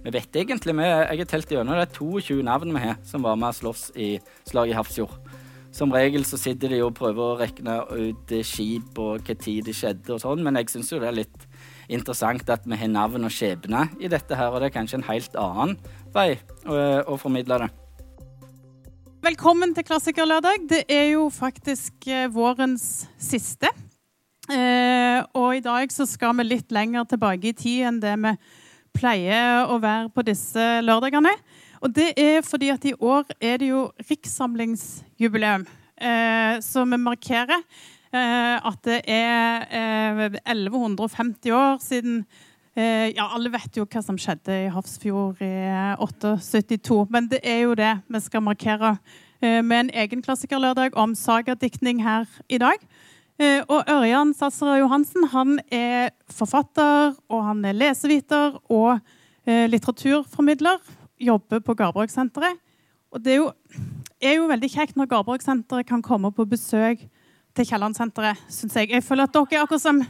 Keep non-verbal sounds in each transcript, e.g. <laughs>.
Vi vet egentlig, vi, Jeg har telt gjennom det er 22 navn vi har som var med å slåss i slaget i Hafrsfjord. Som regel så sitter de og prøver å regne ut skip og hva tid det skjedde og sånn, men jeg syns jo det er litt interessant at vi har navn og skjebne i dette her, og det er kanskje en helt annen vei å, å formidle det. Velkommen til Klassikerlørdag. Det er jo faktisk eh, vårens siste. Eh, og i dag så skal vi litt lenger tilbake i tid enn det vi pleier å være på disse lørdagene. Og det er fordi at i år er det jo rikssamlingsjubileum. Eh, så vi markerer eh, at det er 1150 år siden Eh, ja, alle vet jo hva som skjedde i Hafrsfjord i 872, men det er jo det vi skal markere eh, med en egen klassikerlørdag om sagadiktning her i dag. Eh, og Ørjan Sasser Johansen han er forfatter, og han er leseviter og litteraturformidler. Jobber på Garborgsenteret. Og det er jo, er jo veldig kjekt når Garborgsenteret kan komme på besøk til Kiellandsenteret, syns jeg. Jeg føler at dere er akkurat som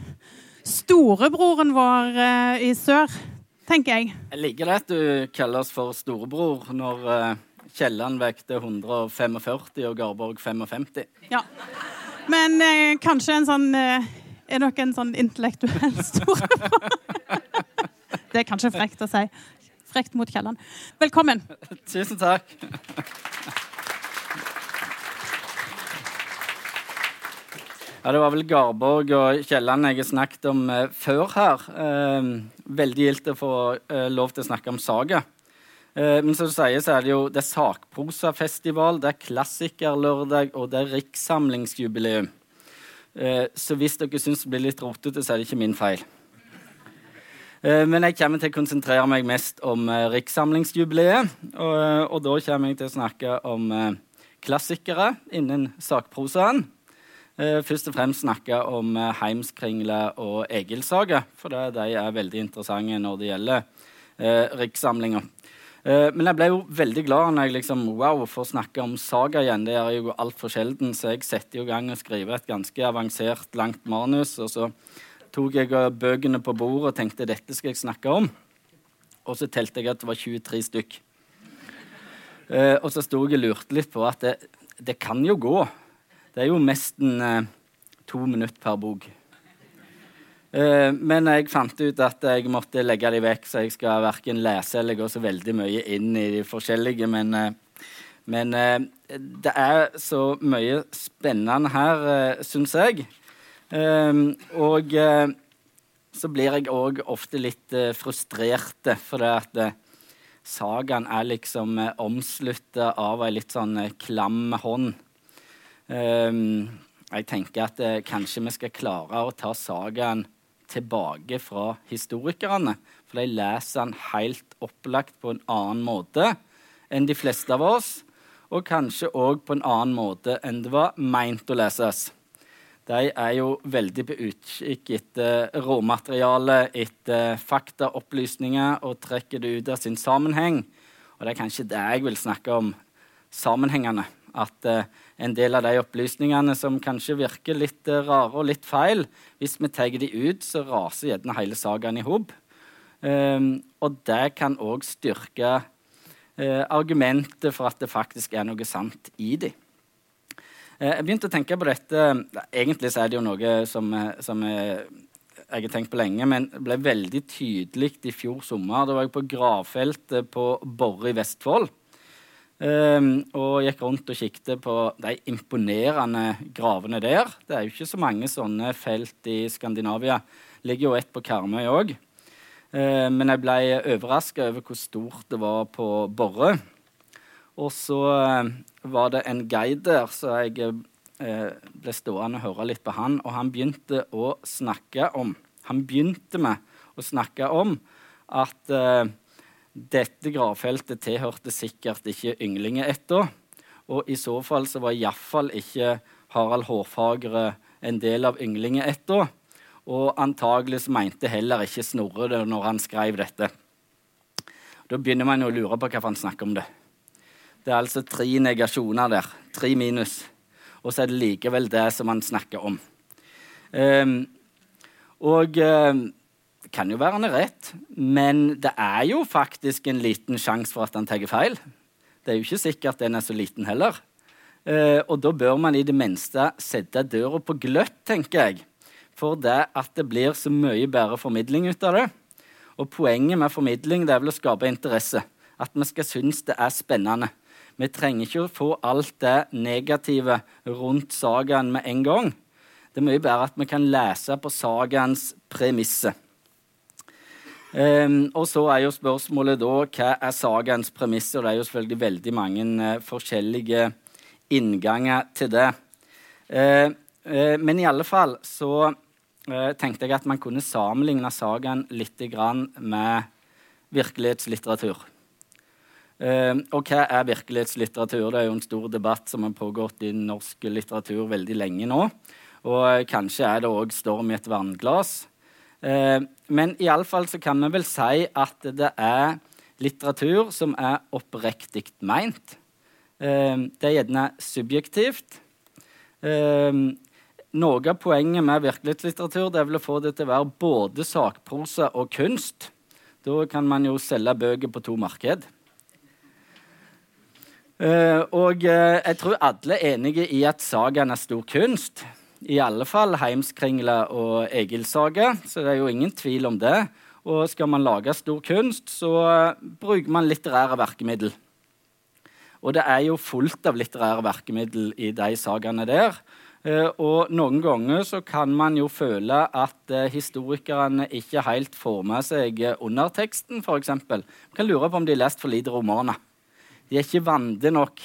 storebroren vår uh, i sør, tenker jeg. Jeg liker det at du kaller oss for storebror når uh, Kielland vekter 145 og Garborg 55. Ja. Men eh, kanskje en sånn Er dere en sånn intellektuell storebror? <laughs> det er kanskje frekt å si. Frekt mot Kielland. Velkommen. Tusen takk. Ja, Det var vel Garborg og Kielland jeg snakket om eh, før her. Eh, veldig gildt å få eh, lov til å snakke om saga. Eh, men som du sier, så er det jo det er sakprosafestival, det er klassikerlørdag og det er rikssamlingsjubileum. Eh, så hvis dere syns det blir litt rotete, så er det ikke min feil. Eh, men jeg kommer til å konsentrere meg mest om rikssamlingsjubileet. Og, og, da kommer jeg til å snakke om klassikere innen sakprosaen. Først og fremst snakke om Heimskringle og Egilsaga, for det, de er veldig interessante når det gjelder rikssamlinga. Eh, men jeg ble jo veldig glad når jeg liksom, wow, får snakke om saga igjen. Det er jo altfor sjelden, så jeg setter i gang og skriver et ganske avansert, langt manus. Og så tok jeg bøkene på bordet og tenkte dette skal jeg snakke om. Og så telte jeg at det var 23 stykk. Eh, og så sto jeg og lurte litt på at det, det kan jo gå. Det er jo nesten eh, to minutter per bok. Eh, men jeg fant ut at jeg måtte legge de vekk, så jeg skal verken lese eller gå så veldig mye inn i de forskjellige. Men, eh, men eh, det er så mye spennende her, syns jeg. Og så blir jeg òg ofte litt frustrert, for det at sagaen er liksom omslutta av ei litt sånn klam hånd. Jeg tenker at kanskje vi skal klare å ta sagaen tilbake fra historikerne. For de leser den helt opplagt på en annen måte enn de fleste av oss. Og kanskje òg på en annen måte enn det var meint å leses. De er jo veldig på utkikk etter råmateriale, etter faktaopplysninger, og trekker det ut av sin sammenheng. Og det er kanskje det jeg vil snakke om. Sammenhengene. At uh, en del av de opplysningene som kanskje virker litt uh, rare og litt feil. Hvis vi tar de ut, så raser gjerne hele sagaen i hop. Um, og det kan òg styrke uh, argumentet for at det faktisk er noe sant i de. Jeg begynte å tenke på dette Egentlig så er det jo noe som, som jeg har tenkt på lenge, men det ble veldig tydelig i fjor sommer. Da var jeg på gravfeltet på Borre i Vestfold. Um, og gikk rundt og kikket på de imponerende gravene der. Det er jo ikke så mange sånne felt i Skandinavia. ligger jo et på Karmøy òg. Ehm, men jeg ble overraska over hvor stort det var på Borre. Og så uh, var det en guide der, så jeg uh, ble stående og høre litt på han. Og han begynte å snakke om Han begynte med å snakke om at dette gravfeltet tilhørte sikkert ikke ynglingeætta. Og i så fall så var iallfall ikke Harald Hårfagre en del av ynglingeætta. Og antagelig mente heller ikke Snorre det når han skrev dette. Da begynner man å lure på hva han snakker om det. Det er altså tre negasjoner der. Tre minus. Og så er det likevel det som han snakker om. Um, og um, kan jo være han er rett, men det er jo faktisk en liten sjanse for at han tar feil. Det er jo ikke sikkert den er så liten heller. Eh, og da bør man i det minste sette døra på gløtt, tenker jeg. For det at det blir så mye bedre formidling ut av det. Og poenget med formidling det er vel å skape interesse. At vi skal synes det er spennende. Vi trenger ikke å få alt det negative rundt sagaen med en gang. Det er mye bedre at vi kan lese på sagaens premisser. Um, og så er jo spørsmålet da hva er sagaens premisser? Det er jo selvfølgelig veldig mange uh, forskjellige innganger til det. Uh, uh, men i alle fall så tenkte jeg at man kunne sammenligne sagaen litt med virkelighetslitteratur. og hva er virkelighetslitteratur? Det er jo en stor debatt som har pågått i norsk litteratur veldig lenge nå. Og kanskje er det òg storm i et vannglass. Eh, men iallfall så kan vi vel si at det er litteratur som er oppriktig meint. Eh, det er gjerne subjektivt. Eh, noe av poenget med virkelighetslitteratur det er vel å få det til å være både sakprosa og kunst. Da kan man jo selge bøker på to marked. Uh, og uh, jeg tror alle er enige i at sagaen er stor kunst i alle fall Heimskringla og Egilsaga, så det er jo ingen tvil om det. Og skal man lage stor kunst, så bruker man litterære verkemiddel. Og det er jo fullt av litterære verkemiddel i de sagaene der. Eh, og noen ganger så kan man jo føle at eh, historikerne ikke helt får med seg underteksten, f.eks. Man kan lure på om de har lest for lite romaner. De er ikke vante nok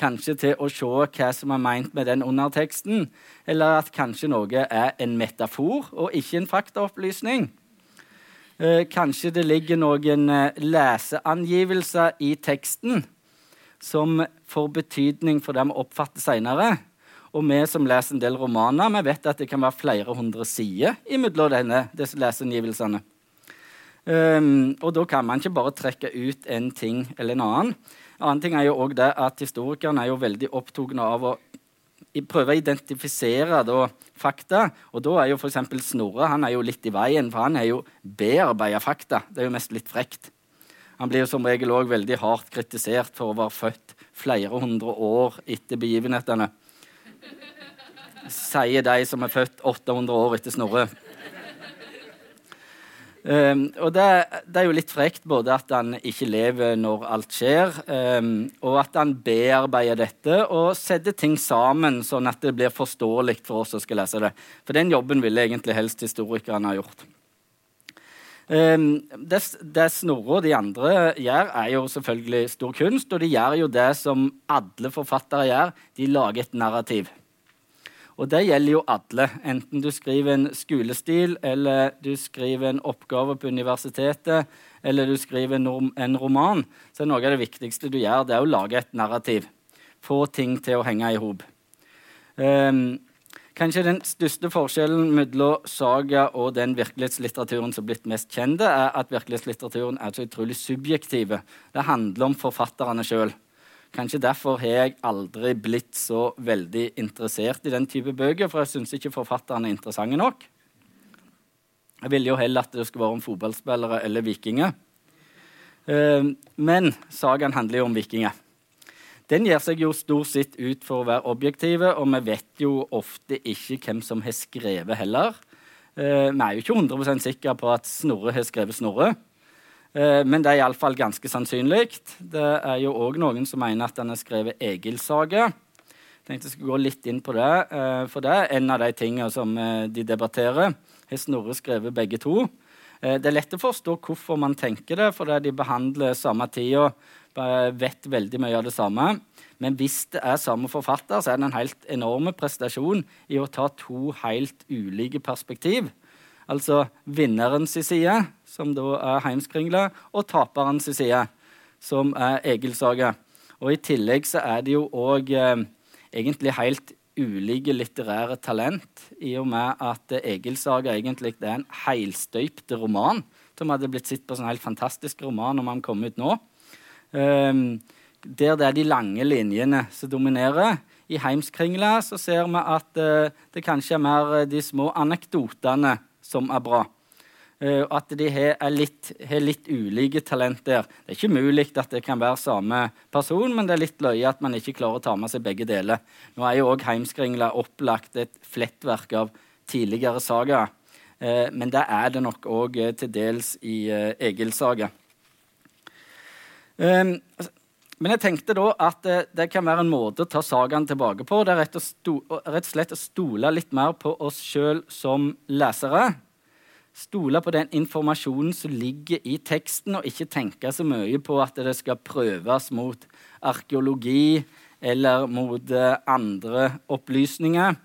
kanskje til å se hva som er meint med den underteksten, eller at kanskje noe er en metafor og ikke en faktaopplysning. Eh, kanskje det ligger noen eh, leseangivelser i teksten som får betydning for det vi oppfatter seinere. Og vi som leser en del romaner, vi vet at det kan være flere hundre sider imellom disse leseangivelsene. Um, og da kan man ikke bare trekke ut en ting eller en annen annen ting er jo også det at Historikerne er jo veldig opptatt av å prøve å identifisere da, fakta. Og da er jo f.eks. Snorre han er jo litt i veien, for han er jo bearbeida fakta. Det er jo mest litt frekt. Han blir jo som regel òg veldig hardt kritisert for å være født flere hundre år etter begivenhetene. Sier de som er født 800 år etter Snorre. Um, og det, det, er jo litt frekt både at han ikke lever når alt skjer, um, og at han bearbeider dette og setter ting sammen sånn at det blir forståelig for oss som skal lese det. For den jobben ville egentlig helst historikerne ha gjort. Um, det, det Snorre og de andre gjør, er jo selvfølgelig stor kunst, og de gjør jo det som alle forfattere gjør. De lager et narrativ. Og det gjelder jo alle, enten du skriver en skolestil, eller du skriver en oppgave på universitetet, eller du skriver en, roman. Så noe av det viktigste du gjør, det er å lage et narrativ. Få ting til å henge i hop. Um, kanskje den største forskjellen mellom saga og den virkelighetslitteraturen som er blitt mest kjente, er at virkelighetslitteraturen er så utrolig subjektive. Det handler om forfatterne sjøl. Kanskje derfor har jeg aldri blitt så veldig interessert i den type bøker, for jeg syns ikke forfatterne er interessante nok. Jeg ville jo heller at det skulle være om fotballspillere eller vikinger. Eh, men sagaen handler jo om vikinger. Den gir seg jo stort sett ut for å være objektive, og vi vet jo ofte ikke hvem som har skrevet heller. Eh, vi er jo ikke 100 sikre på at Snorre har skrevet Snorre. Eh, men det er iallfall ganske sannsynlig. Det er jo òg noen som mener at han har skrevet Egil-sage. Jeg tenkte jeg skulle gå litt inn på det, eh, for det er en av de tingene som eh, de debatterer. Har Snorre skrevet begge to? Det er lett å forstå hvorfor man tenker det, for de behandler samme tida, vet veldig mye av det samme. Men hvis det er samme forfatter, så er det en helt enorm prestasjon i å ta to helt ulike perspektiv Altså vinnerens side, som da er Heimskringla, og taperens side, som er Egilsaga. Og I tillegg så er det jo òg eh, egentlig helt ulike litterære talent, i og med at Egilsaga egentlig er en helstøypt roman som hadde blitt sett på som en helt fantastisk roman om han kom ut nå. Um, der det er de lange linjene som dominerer. I Heimskringla så ser vi at uh, det kanskje er mer de små anekdotene som er bra. Uh, at de har, litt, litt, ulike talent der. Det er ikke mulig at det kan være samme person, men det er litt løye at man ikke klarer å ta med seg begge deler. Nå er jo òg Heimskringla opplagt et flettverk av tidligere sagaer. Uh, men det er det nok òg uh, til dels i uh, Egil saga. Um, men jeg tenkte da at det, det, kan være en måte å ta sagaen tilbake på. Det er rett og, sto, rett og slett å stole litt mer på oss sjøl som lesere stole på den informasjonen som ligger i teksten, og ikke tenke så mye på at det skal prøves mot arkeologi eller mot eh, andre opplysninger.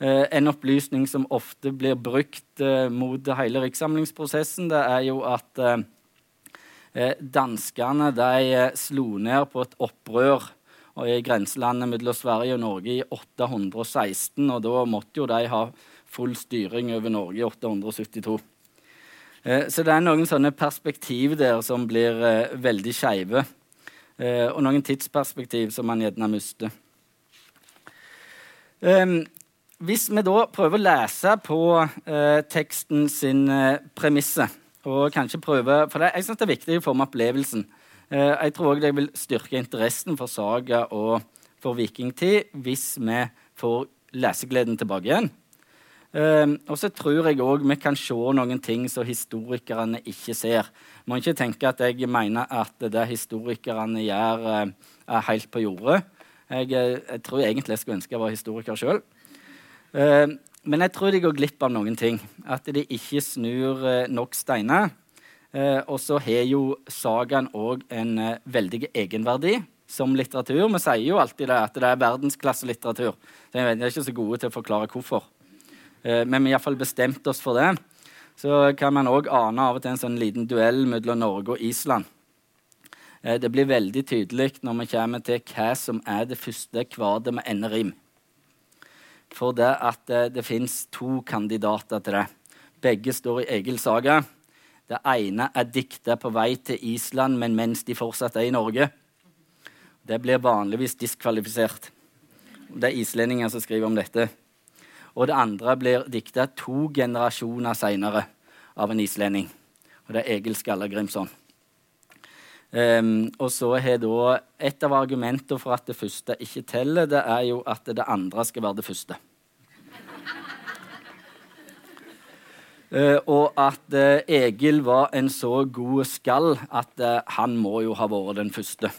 Eh, en opplysning som ofte blir brukt eh, mot hele rikssamlingsprosessen, det er jo at danskene de slo ned på et opprør i grenselandet mellom Sverige og Norge i 816. og Da måtte jo de ha full styring over Norge i 872. Eh, så det er noen sånne perspektiv der som blir eh, veldig skeive. Eh, og noen tidsperspektiv som man gjerne mister. Ehm, hvis vi da prøver å lese på teksten sin premisse og kanskje prøve, for det, Jeg syns det er viktig å få med opplevelsen. jeg tror òg det vil styrke interessen for saga og for vikingtid hvis vi får lesegleden tilbake igjen. Eh, og så tror jeg òg vi kan se noen ting som historikerne ikke ser. Må ikke tenke at jeg mener at det historikerne gjør, uh, er helt på jordet. Jeg, eh, jeg, tror egentlig jeg skulle ønske jeg var historiker sjøl. Uh, ehm, men jeg tror de går glipp av noen ting. At de ikke snur uh, nok steiner. Uh, og så har jo sagaen òg en veldig egenverdi som litteratur. Vi sier jo alltid det, at det er verdensklasselitteratur. Jeg er ikke så gode til å forklare hvorfor. Eh, men vi har iallfall bestemt oss for det. Så kan man òg ane av og til en sånn liten duell mellom Norge og Island. Eh, det blir veldig tydelig når vi kommer til hva som er det første kvadet med enderim. For det at det, eh, det fins to kandidater til det. Begge står i Egil saga. Det ene er dikta på vei til Island, men mens de fortsatt er i Norge. Det blir vanligvis diskvalifisert. Det er islendinger som skriver om dette. Og det andre blir dikta to generasjoner seinere av en islending. Og det er Egil Skallagrimson. Um, og så har da Et av argumentene for at det første ikke teller, det er jo at det andre skal være det første. Uh, og at uh, Egil var en så god skall at uh, han må jo ha vært den første.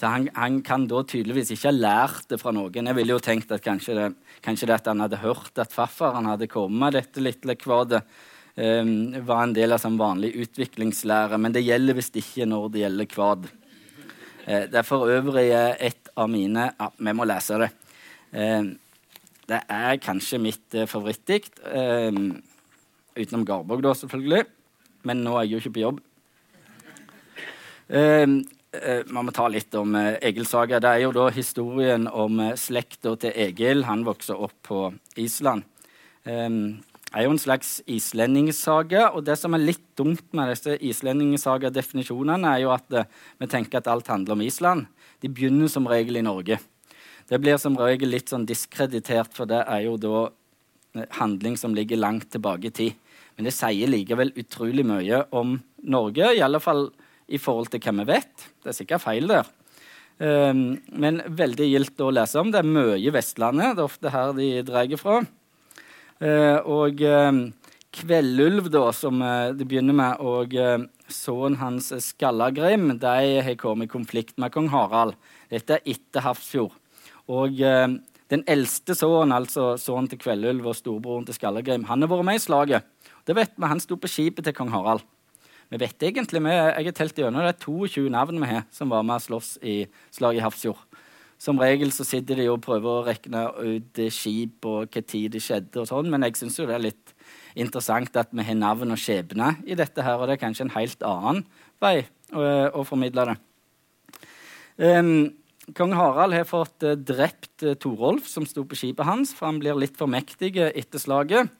Så han, han, kan da tydeligvis ikke ha lært det fra noen. Jeg ville jo tenkt at kanskje det, kanskje det at han hadde hørt at farfaren hadde kommet med dette lille kvadet, um, var en del av sånn vanlig utviklingslære. Men det gjelder visst ikke når det gjelder kvad. Uh, det er for øvrig et av mine Ja, vi må lese det. Uh, det er kanskje mitt uh, favorittdikt. Uh, utenom Garborg, da, selvfølgelig. Men nå er jeg jo ikke på jobb. Uh, eh, man må ta litt om eh, Egil Saga. Det er jo da historien om eh, slekta til Egil. Han vokser opp på Island. Um, er jo en slags islendingsaga. Og det som er litt dumt med disse islendingsaga-definisjonene, er jo at eh, vi tenker at alt handler om Island. De begynner som regel i Norge. Det blir som regel litt sånn diskreditert, for det er jo da eh, handling som ligger langt tilbake i tid. Men det sier likevel utrolig mye om Norge. i alle fall i forhold til hva vi vet. Det er sikkert feil der. Um, men veldig gildt å lese om. Det er mye Vestlandet. Det er ofte her de drar fra. Uh, og um, Kveldulv, da, som uh, det begynner med, og sønnen hans Skallagrim de har kommet i konflikt med kong Harald. Dette er etter Hafrsfjord. Og den eldste sønnen, altså sønnen til Kveldulv og storebroren til Skallagrim, han har vært med i slaget. Det vet vi, Han sto på skipet til kong Harald. Vi vet egentlig, vi, Jeg har telt gjennom det er 22 navn vi har som var med og slåss i slaget i Hafrsfjord. Som regel så sitter de og prøver å regne ut skip og hva tid det skjedde. og sånn, Men jeg syns det er litt interessant at vi har navn og skjebne i dette. her, Og det er kanskje en helt annen vei å, å formidle det. Um, Kong Harald har fått uh, drept uh, Torolf, som sto på skipet hans, for han blir litt for mektig etter slaget.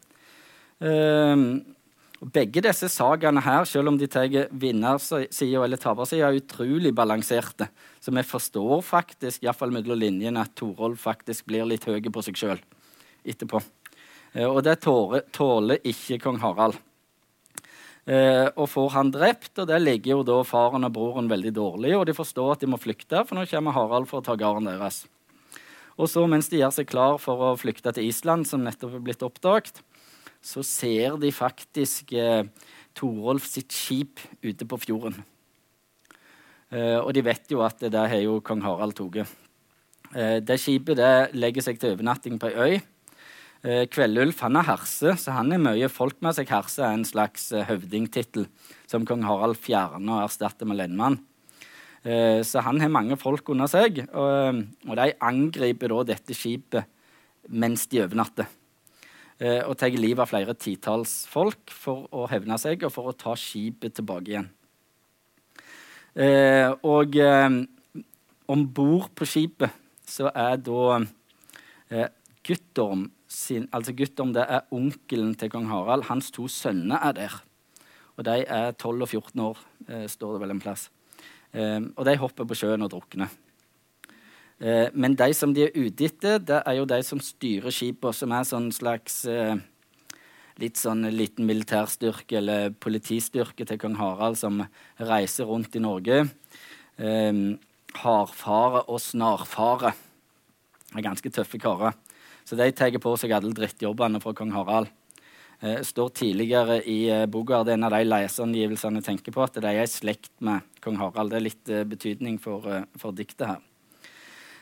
Um, og Begge disse sagaene her, selv om de tar vinnersida eller tapersida, er utrolig balanserte. Så vi forstår faktisk, iallfall mellom linjene, at Torolf faktisk blir litt høy på seg sjøl etterpå. Eh, og det tåler, ikke kong Harald. Eh, og får han drept, og det ligger jo da faren og broren veldig dårlig, og de forstår at de må flykte, for nå kommer Harald for å ta gården deres. Og så mens de gjør seg klar for å flykte til Island, som nettopp er blitt oppdaget, så ser de faktisk eh, Torolf sitt skip ute på fjorden. Eh, og de vet jo at det der har jo kong Harald tatt. Eh, det skipet det legger seg til overnatting på ei øy. Eh, Kveldulf han er herse, så han er mye folk med seg. Herse er en slags eh, høvdingtittel som kong Harald fjerner og erstatter med lendmann. Eh, så han har mange folk under seg, og, og de angriper da dette skipet mens de overnatter. Eh, og tar livet av flere titalls folk for å hevne seg og for å ta skipet tilbake igjen. Eh, og om bord på skipet så er da Guttorm sin, altså Guttorm det er onkelen til kong Harald. Hans to sønner er der. Og de er 12 og 14 år, står det vel en plass. Ehm, og de hopper på sjøen og drukner. Ehm, men de som de er ute etter, det er jo de som styrer skipene, som er sånn slags eh, litt sånn liten militærstyrke eller politistyrke til kong Harald, som reiser rundt i Norge. Eh, hardfare og snarfare. Er ganske tøffe karer. Så de tar på seg alle drittjobbene fra kong Harald eh, står tidligere i eh, boka. Det er en av de leserangivelsene tenker på, at de er i slekt med kong Harald. Det er litt eh, betydning for, eh, for diktet her.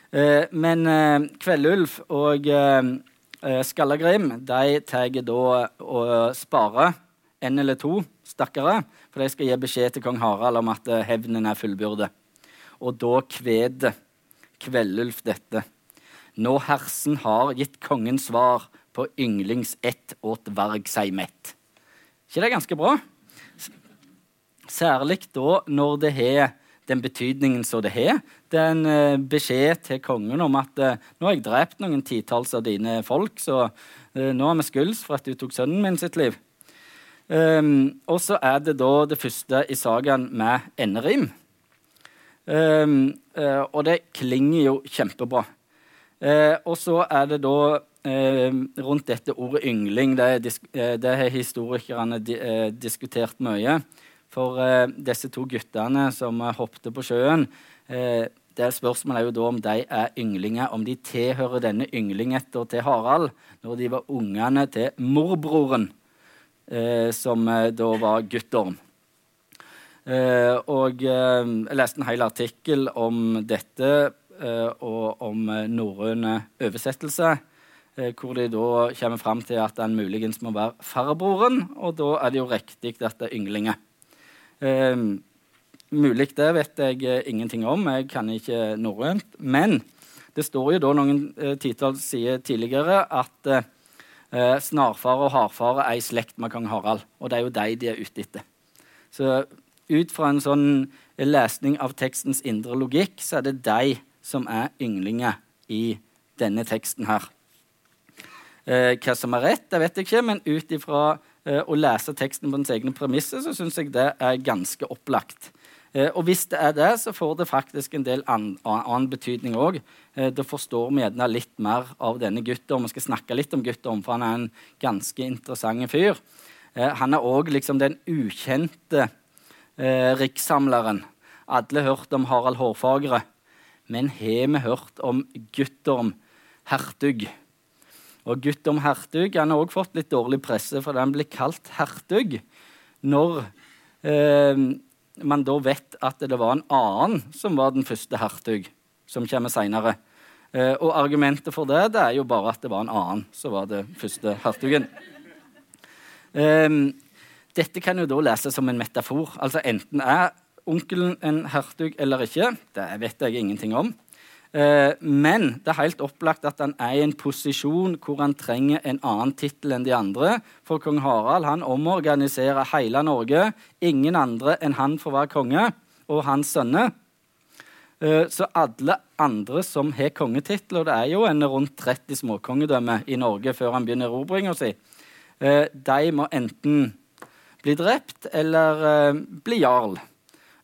Eh, men eh, Kveldulf og eh, Skallagrim de tar da og sparer en eller to stakkare, for de skal gi beskjed til kong Harald om at hevnen er fullbyrdet. Og da kveder Kveldulf dette. Nå hersen har gitt kongen svar, på ynglings ett åt varg seg mett. ikke det ganske bra? Særlig da når det har den betydningen som det har. Det er en uh, beskjed til kongen om at uh, nå har jeg drept noen titalls av dine folk, så uh, nå har vi skylds for at du tok sønnen min sitt liv. Um, og så er det da det første i sagaen med enderim. Um, og det klinger jo kjempebra. og så er det da uh, rundt dette ordet yngling. Det, eh, det har historikerne di, eh, diskutert mye. For eh, disse to guttene som hoppet på sjøen eh, det Spørsmålet er jo da om de er ynglinger, om de tilhører denne ynglingetta til Harald når de var ungene til morbroren, eh, som da var Guttorm. og jeg leste en hel artikkel om dette og om norrøn oversettelse. Eh, hvor de da kommer fram til at den muligens må være farbroren, og da er det jo riktig at det er ynglinger. Eh, mulig det vet jeg eh, ingenting om, jeg kan ikke norrønt. Men det står jo da noen eh, titalls sider tidligere at eh, snarfare og hardfare er i slekt med kong Harald, og det er jo de de er ute etter. Så ut fra en sånn lesning av tekstens indre logikk, så er det de som er ynglinger i denne teksten her. Eh, hva som er rett, det vet jeg ikke, men ut ifra å lese teksten på ens egne premisser, så syns jeg det er ganske opplagt. Eh, og hvis det er det, så får det faktisk en del annen, annen betydning òg. Eh, da forstår vi gjerne litt mer av denne gutten. Vi skal snakke litt om gutten, for han er en ganske interessant fyr. Eh, han er òg liksom den ukjente eh, rikssamleren. Alle har hørt om Harald Hårfagre, men har vi hørt om Guttorm hertug? Og Guttorm hertug han har også fått litt dårlig presse, for han blir kalt hertug når eh, man da vet at det var en annen som var den første hertug, som kommer seinere. Eh, og argumentet for det, det er jo bare at det var en annen som var det første hertugen. Eh, dette kan jo da leses som en metafor. Altså enten er onkelen en hertug eller ikke. Det vet jeg ingenting om. Eh, men det er helt opplagt at han er i en posisjon hvor han trenger en annen tittel enn de andre. For kong Harald han omorganiserer hele Norge. Ingen andre enn han får være konge, og hans sønner. Eh, så alle andre som har kongetittel, og det er jo en rundt 30 småkongedømmer i Norge før han begynner erobringa si, eh, de må enten bli drept eller bli jarl.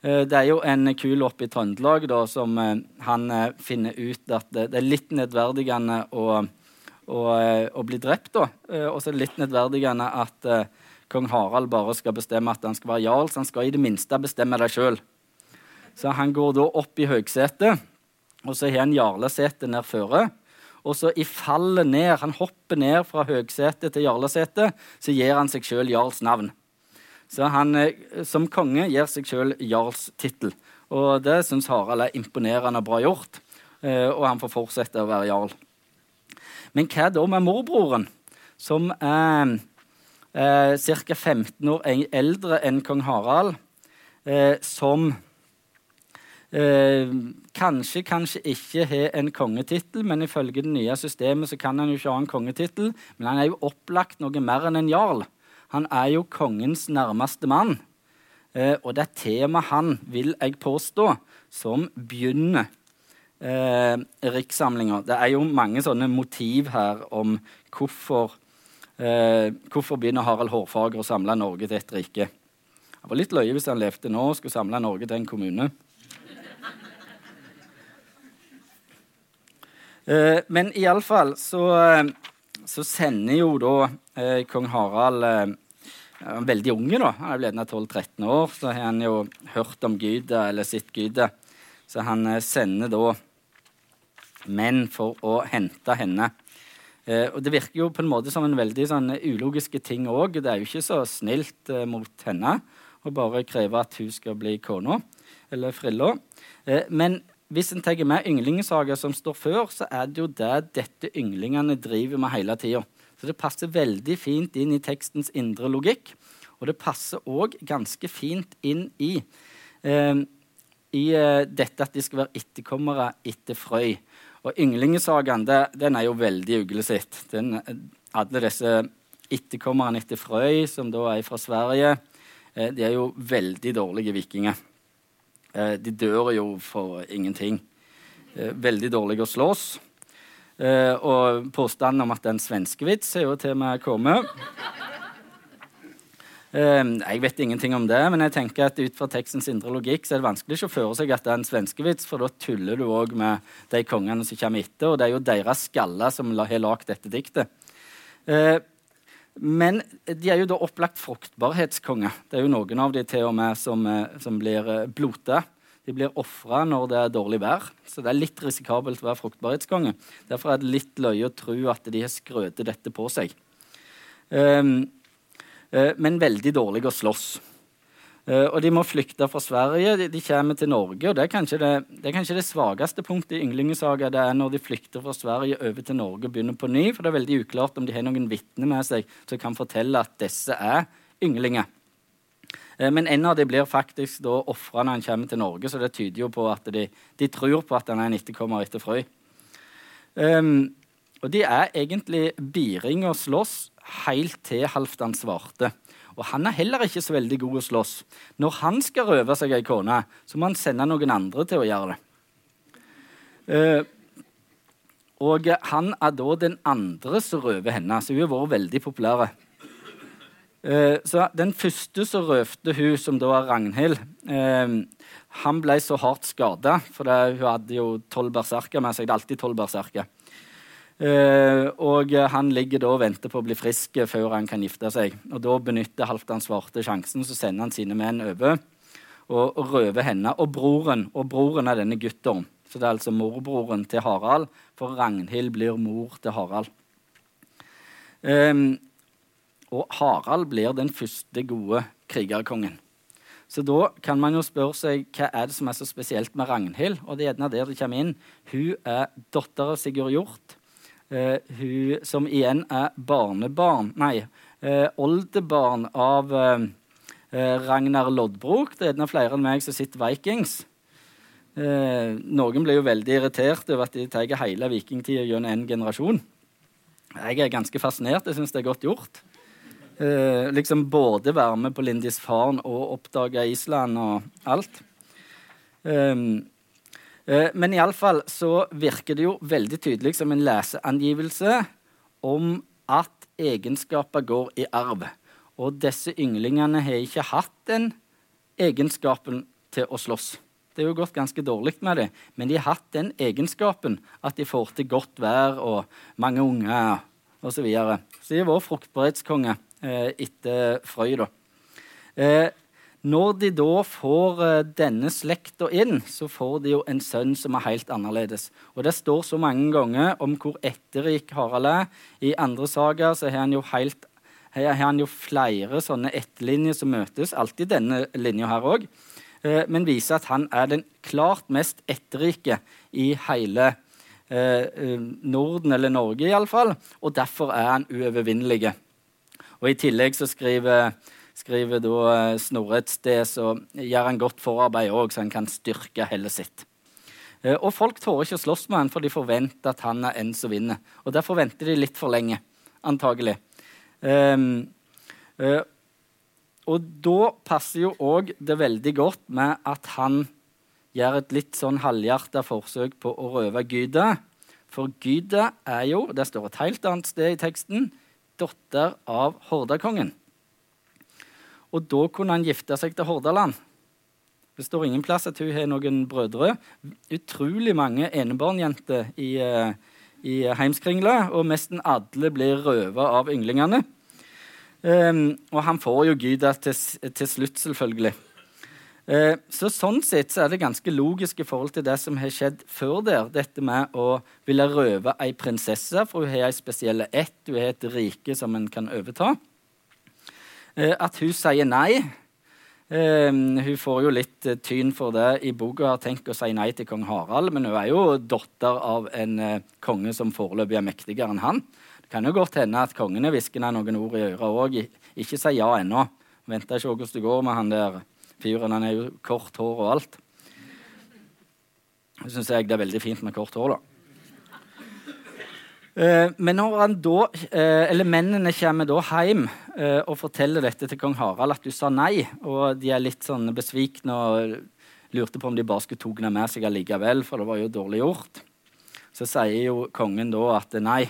Eh, det er jo en kul oppe i Trøndelag da, som eh, han eh, finner ut at det, er litt nedverdigende å, å, å bli drept. da. Og så er det litt nedverdigende at kong Harald bare skal bestemme at han skal være jarl, så han skal i det minste bestemme det sjøl. Så han går da opp i høgsetet, og så har han jarlesetet ned føre. Og så i fallet ned, han hopper ned fra høgsetet til jarlesetet, så gir han seg sjøl jarls navn. Så han eh, som konge gir seg sjøl jarls tittel. Og det syns Harald er imponerende bra gjort. Eh, og han får fortsette å være jarl. Men hva da med morbroren, som er eh, ca. 15 år eldre enn kong Harald, eh, som kanskje, kanskje ikke har en kongetittel, men ifølge det nye systemet så kan han jo ikke ha en kongetittel. Men han er jo opplagt noe mer enn en jarl. Han er jo kongens nærmeste mann. Eh, og det er temaet han, vil jeg påstå, som begynner eh, rikssamlinga. Det er jo mange sånne motiv her om hvorfor, eh, hvorfor begynner Harald Hårfager å samle Norge til et rike. Det var litt løye hvis han levde nå og skulle samle Norge til en kommune. Eh, men iallfall så, eh, så sender jo da eh, kong Harald eh, veldig unge, da. Han er vel 12-13 år, så har han jo hørt om gudet, eller sitt gudet. Så han eh, sender da menn for å hente henne. Eh, og Det virker jo på en måte som en veldig sånn ulogiske ting òg. Det er jo ikke så snilt eh, mot henne å bare kreve at hun skal bli kona eller frilla. Eh, men hvis en tar med ynglingesaga som står før, så er det jo det dette ynglingene driver med hele tida. Så det passer veldig fint inn i tekstens indre logikk. Og det passer òg ganske fint inn i, eh, i eh, dette at de skal være etterkommere etter Frøy. Og Ynglingesagaen den er jo veldig uglesitt. Den, alle disse etterkommerne etter Frøy, som da er fra Sverige, eh, de er jo veldig dårlige vikinger. Eh, de dør jo for ingenting. Eh, veldig dårlige å slåss. Og påstanden om at det er en svenskevits er jo til og med kommet. Ehm, jeg vet ingenting om det, men jeg tenker at ut fra tekstens indre logikk så er det vanskelig ikke å føre seg at det er en svenskevits, for da tuller du òg med de kongene som kommer etter, og det er jo deres skaller som har lagd dette diktet. Ehm, men de er jo da opplagt fruktbarhetskonger. Det er jo noen av de til og med som, som blir blotet. De blir ofra når det er dårlig vær, så det er litt risikabelt å være fruktbarhetskonge. Derfor er det litt løye å tro at de har skrøtet dette på seg. Um, uh, men veldig dårlige å slåss. Uh, og de må flykte fra Sverige. De, de kommer til Norge. og Det er kanskje det, det, er kanskje det svakeste punktet i Ynglingesaga. Det er når de flykter fra Sverige over til Norge og begynner på ny. For det er veldig uklart om de har noen vitner med seg som kan fortelle at disse er ynglinger. Uh, men en av dem blir faktisk da ofra når han kommer til Norge, så det tyder jo på at de, de tror på at han er en etterkommer etter Frøy. Um, og de er egentlig biring og slåss helt til Halvdan svarte. Og han er heller ikke så veldig god å slåss. Når han skal røve seg ei kone, så må han sende noen andre til å gjøre det. Uh, og han er da den andre som røver henne, så hun har vært veldig populær. Uh, så den første som røvde hun, som da er Ragnhild, eh, han ble så hardt skada, for det, hun hadde jo tolv berserker med seg. Det er alltid tolv berserker. Eh, og han ligger da og venter på å bli frisk før han kan gifte seg. Og Da benytter Halvdan Svarte sjansen, så sender han sine menn over og, og røver henne. Og broren, og broren er denne gutten. Så det er altså morbroren til Harald, for Ragnhild blir mor til Harald. Um, og Harald blir den første gode krigerkongen. Så da kan man jo spørre seg hva er det som er så spesielt med Ragnhild. Og det er gjerne der det kommer inn. Hun er datter av Sigurd Hjort Uh, hun som igjen er barnebarn Nei, uh, oldebarn av uh, Ragnar Loddbrok. Det er flere enn meg som sitter Vikings. noen blir jo veldig irritert over at de tar hele vikingtida gjennom en generasjon. Jeg er ganske fascinert. Jeg syns det er godt gjort. Liksom Både være med på Lindisfarne og oppdage Island og alt. Um, Eh, men iallfall så virker det jo veldig tydelig som en leseangivelse om at egenskaper går i arv. Og disse ynglingene har ikke hatt den egenskapen til å slåss. Det er jo gått ganske dårlig med dem, men de har hatt den egenskapen at de får til godt vær og mange unger osv. Så, videre. så de har vært fruktbarhetskonge eh, etter Frøy. da. Eh, når de da får eh, denne slekta inn, så får de jo en sønn som er helt annerledes. Og det står så mange ganger om hvor etterrik Harald er. I andre sager så har han jo, helt, har han jo flere sånne etterlinjer som møtes. Alltid denne linja her òg. Eh, men viser at han er den klart mest etterrike i hele eh, eh Norden, eller Norge iallfall. Og derfor er han uovervinnelig. Og i tillegg så skriver skriver da eh, Snorre et sted, så gjør han godt forarbeid òg, så han kan styrke hellet sitt. Eh, og folk tårer ikke å slåss med han, for de forventer at han er en som vinner. Og derfor venter de litt for lenge, antagelig. Um, uh, og da passer jo òg det veldig godt med at han gjør et litt sånn halvhjerta forsøk på å røve Gyda. For Gyda er jo, det står et helt annet sted i teksten, datter av Hordakongen. Og da kunne han gifte seg til Hordaland. Det står ingen plass at hun har noen brødre. Utrolig mange enebarnjenter i, uh, i Heimskringla, og nesten alle blir røva av ynglingene. Um, og han får jo Gyda til, til slutt, selvfølgelig. Uh, så Sånn sett så er det ganske logisk i forhold til det som har skjedd før der. Dette med å ville røve ei prinsesse, for hun har ei spesiell ett, hun har et rike som en kan overta. Eh, at hun sier nei. Um, hun får jo litt tyn for det i boka. Har tenkt å si nei til kong Harald, men hun er jo datter av en konge som foreløpig er mektigere enn han. Det kan jo godt hende at kongene hvisker henne noen ord i øret òg. Ikke si ja ennå. Venter ikke hvordan det går med han der fyren. Han er jo kort hår og alt. Så syns jeg det er veldig fint med kort hår, da. Eh, men når han da, eh, eller mennene kommer da hjem eh, og forteller dette til kong Harald, at du sa nei, og de er litt sånn besvikne og lurte på om de bare skulle tatt med seg allikevel, for det var jo dårlig gjort, så sier jo kongen da at nei,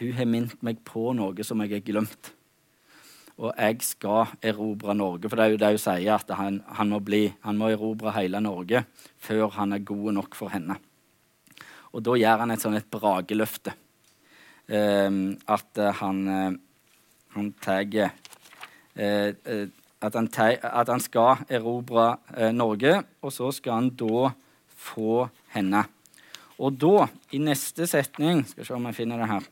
hun har minnet meg på noe som jeg har glemt. Og jeg skal erobre Norge. For det er jo det hun sier, at han, han, må bli, han må erobre hele Norge før han er god nok for henne. Og da gjør han et sånn et brageløfte. Ehm, at han, han tar eh, at at han, skal erobre Norge, og så skal han da få henne. Og da, i neste setning Skal se om jeg finner det her.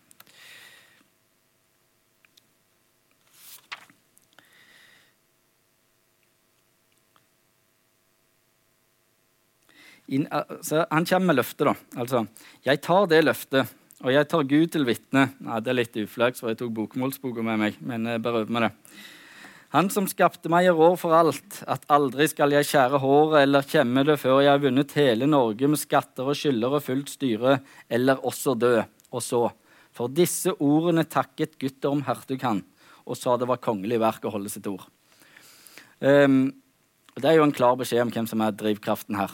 In, altså, han kommer med løftet, da. Altså, jeg tar det løftet og jeg tar Gud til vitne. Nei, det er litt uflaks, for jeg tok bokmålsboka med meg. men jeg bare øver meg det. Han som skapte meg, i rår for alt, at aldri skal jeg skjære håret eller kjemme det før jeg har vunnet hele Norge med skatter og skylder og fullt styre, eller også dø. Og så, for disse ordene takket Guttorm hertug han, og sa det var kongelig verk å holde sitt ord. Um, det er jo en klar beskjed om hvem som er drivkraften her.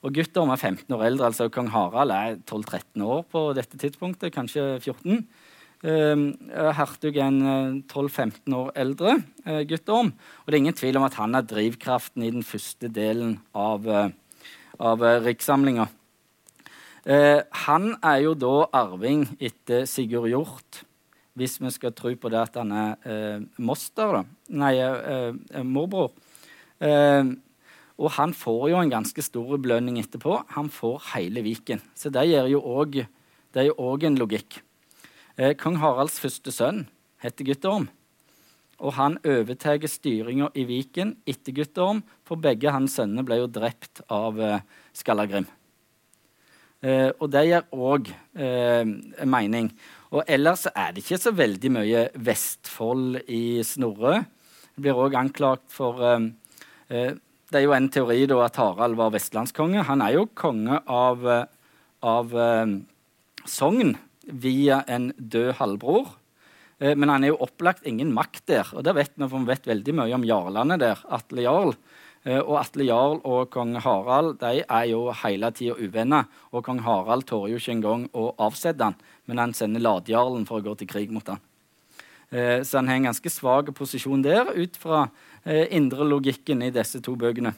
Og Guttorm er 15 år eldre, altså kong Harald er 12-13 år på dette tidspunktet, kanskje 14. Uh, Hertug er en 12-15 eh, år eldre uh, Guttorm. Og det er ingen tvil om at han er drivkraften i den første delen av, uh, av uh, rikssamlinga. han er jo da arving etter Sigurd Hjort, hvis vi skal tro på det at han er moster, da. Nei, morbror. Uh, og han får jo en ganske stor belønning etterpå. Han får hele Viken. Så det, er jo òg en logikk. Eh, Kong Haralds første sønn heter Guttorm. Og han overtar styringa i Viken etter Guttorm, for begge hans sønner ble jo drept av eh, Skallagrim. Eh, og det gir òg eh, mening. Og ellers er det ikke så veldig mye Vestfold i Snorre. Det blir òg anklagt for eh, eh det er jo en teori da, at Harald var vestlandskonge. Han er jo konge av, eh, av eh, Sogn via en død halvbror. Eh, men han er jo opplagt ingen makt der. Og det vet vi, for vi vet veldig mye om jarlene der. Atle Jarl. Eh, og Atle Jarl og kong Harald de er jo hele tida uvenner. Og kong Harald tårer jo ikke engang å avsette han, men han sender ladjarlen for å gå til krig mot han. Eh, så han har en ganske svak posisjon der ut fra eh, indre logikken i disse to bøkene.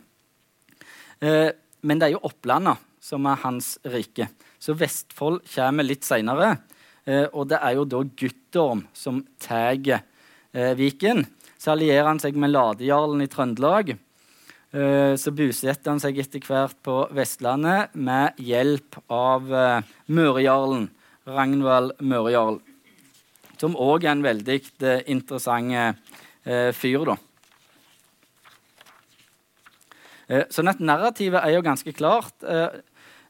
Eh, men det er jo Opplandet som er hans rike. Så Vestfold kommer litt seinere. og det er jo da Guttorm som tar Viken. Så allierer han seg med Ladejarlen i Trøndelag. Så bosetter han seg etter hvert på Vestlandet med hjelp av Mørejarlen, Ragnvald Mørejarl. Som òg er en veldig eh, interessant eh, fyr, da. Eh, sånn at narrativet er jo ganske klart.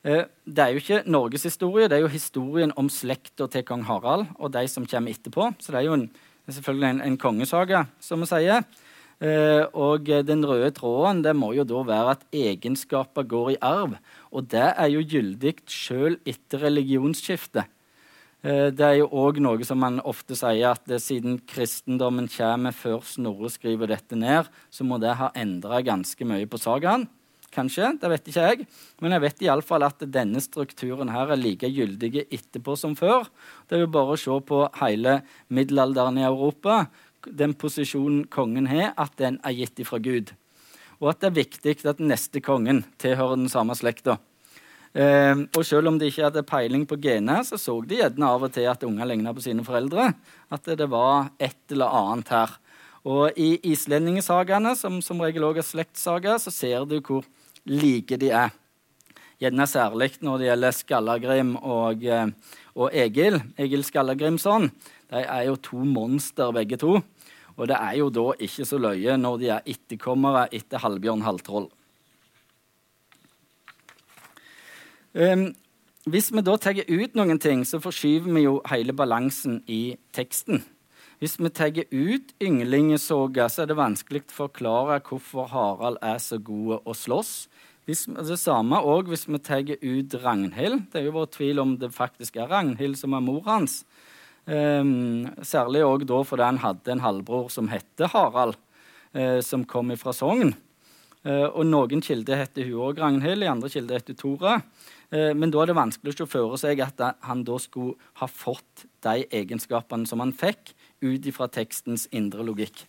Det er jo ikke Norges historie, det er jo historien om slekta til kong Harald og de som kommer etterpå. Så det er jo en, selvfølgelig en, en kongesaga, som vi sier. Og den røde tråden det må jo da være at egenskaper går i arv. Og det er jo gyldig sjøl etter religionsskiftet. Eh, det er jo òg noe som man ofte sier at siden kristendommen kommer før Snorre skriver dette ned, så må det ha endra ganske mye på sagaen. Kanskje, det vet ikke jeg. Men jeg vet iallfall at denne strukturen her er like gyldig etterpå som før. Det er jo bare å se på hele middelalderen i Europa, den posisjonen kongen har, at den er gitt ifra Gud. Og at det er viktig at neste kongen tilhører den samme slekta. Eh, og selv om de ikke hadde peiling på gener, så så de gjerne av og til at unger ligna på sine foreldre. At det var et eller annet her. Og i islendingesagaene, som som regel også er slektssager, så ser du hvor like de er. Gjerne særlig når det gjelder Skallagrim og, eh, og Egil. Egil Skallagrimson. De er jo to monster, begge to. Og det er jo da ikke så løye når de er etterkommere etter Halvbjørn Halvtroll. Um, hvis vi da tar ut noen ting, så forskyver vi jo hele balansen i teksten. Hvis vi tar ut ynglingesoga, så er det vanskelig å forklare hvorfor Harald er så god å slåss. Hvis, det samme òg hvis vi tar ut Ragnhild. Det er jo vår tvil om det faktisk er Ragnhild som er mor hans. Um, særlig òg da fordi han hadde en halvbror som hette Harald, uh, som kom fra Sogn. Uh, og noen kilder heter hun òg Ragnhild, i andre kilder heter Tora. Uh, men da er det vanskelig å føre seg at han da skulle ha fått de egenskapene som han fikk, ut ifra tekstens indre logikk.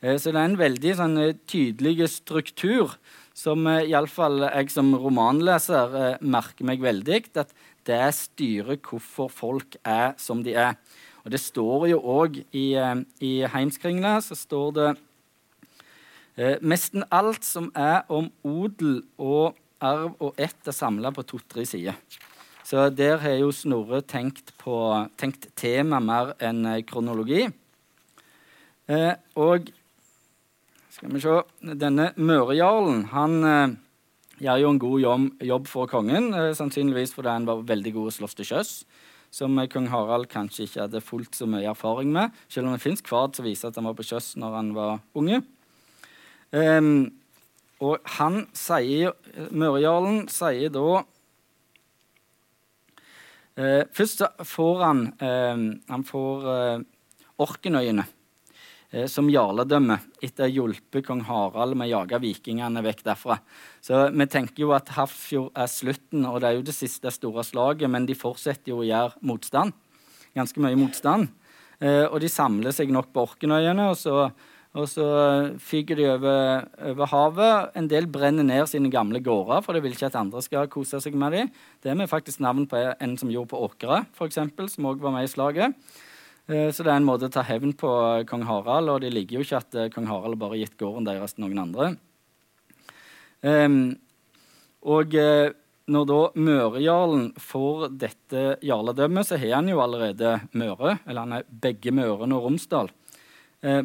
Så det er en veldig sånn, tydelig struktur som iallfall jeg som romanleser merker meg veldig. At det styrer hvorfor folk er som de er. Og Det står jo òg i, eh, i Heimskringla så står det «Mesten alt som er om odel og arv og ett, er samla på to-tre sider. Så der har jo Snorre tenkt, på, tenkt tema mer enn eh, kronologi. Eh, og skal vi se Denne Mørejarlen, han eh, gjør jo en god jobb, for kongen, eh, sannsynligvis fordi han var veldig god å slåss til sjøs. Som eh, kong Harald kanskje ikke hadde fullt så mye erfaring med, selv om det fins kvart som viser at han var på sjøs når han var unge. Um, og han sier Mørjarlen sier da eh, Først får han eh, Han får eh, Orkenøyene eh, som jarledømme etter å ha hjulpet kong Harald med å jage vikingene vekk derfra. Så Vi tenker jo at Hafjord er slutten, og det er jo det siste store slaget, men de fortsetter jo å gjøre motstand. Ganske mye motstand. Eh, og de samler seg nok på Orkenøyene, og så, og så fyker de over, over, havet. En del brenner ned sine gamle gårder, for de vil ikke at andre skal kose seg med dem. Det er vi faktisk navn på en som gjorde på Åkra, f.eks., som òg var med i slaget. Eh, så det er en måte å ta hevn på eh, kong Harald, og de liker jo ikke at eh, kong Harald bare har gitt gården deres til noen andre. Um, og når da Mørejarlen får dette jarledømmet, så har han jo allerede Møre, eller han er begge Mørene og Romsdal. Uh,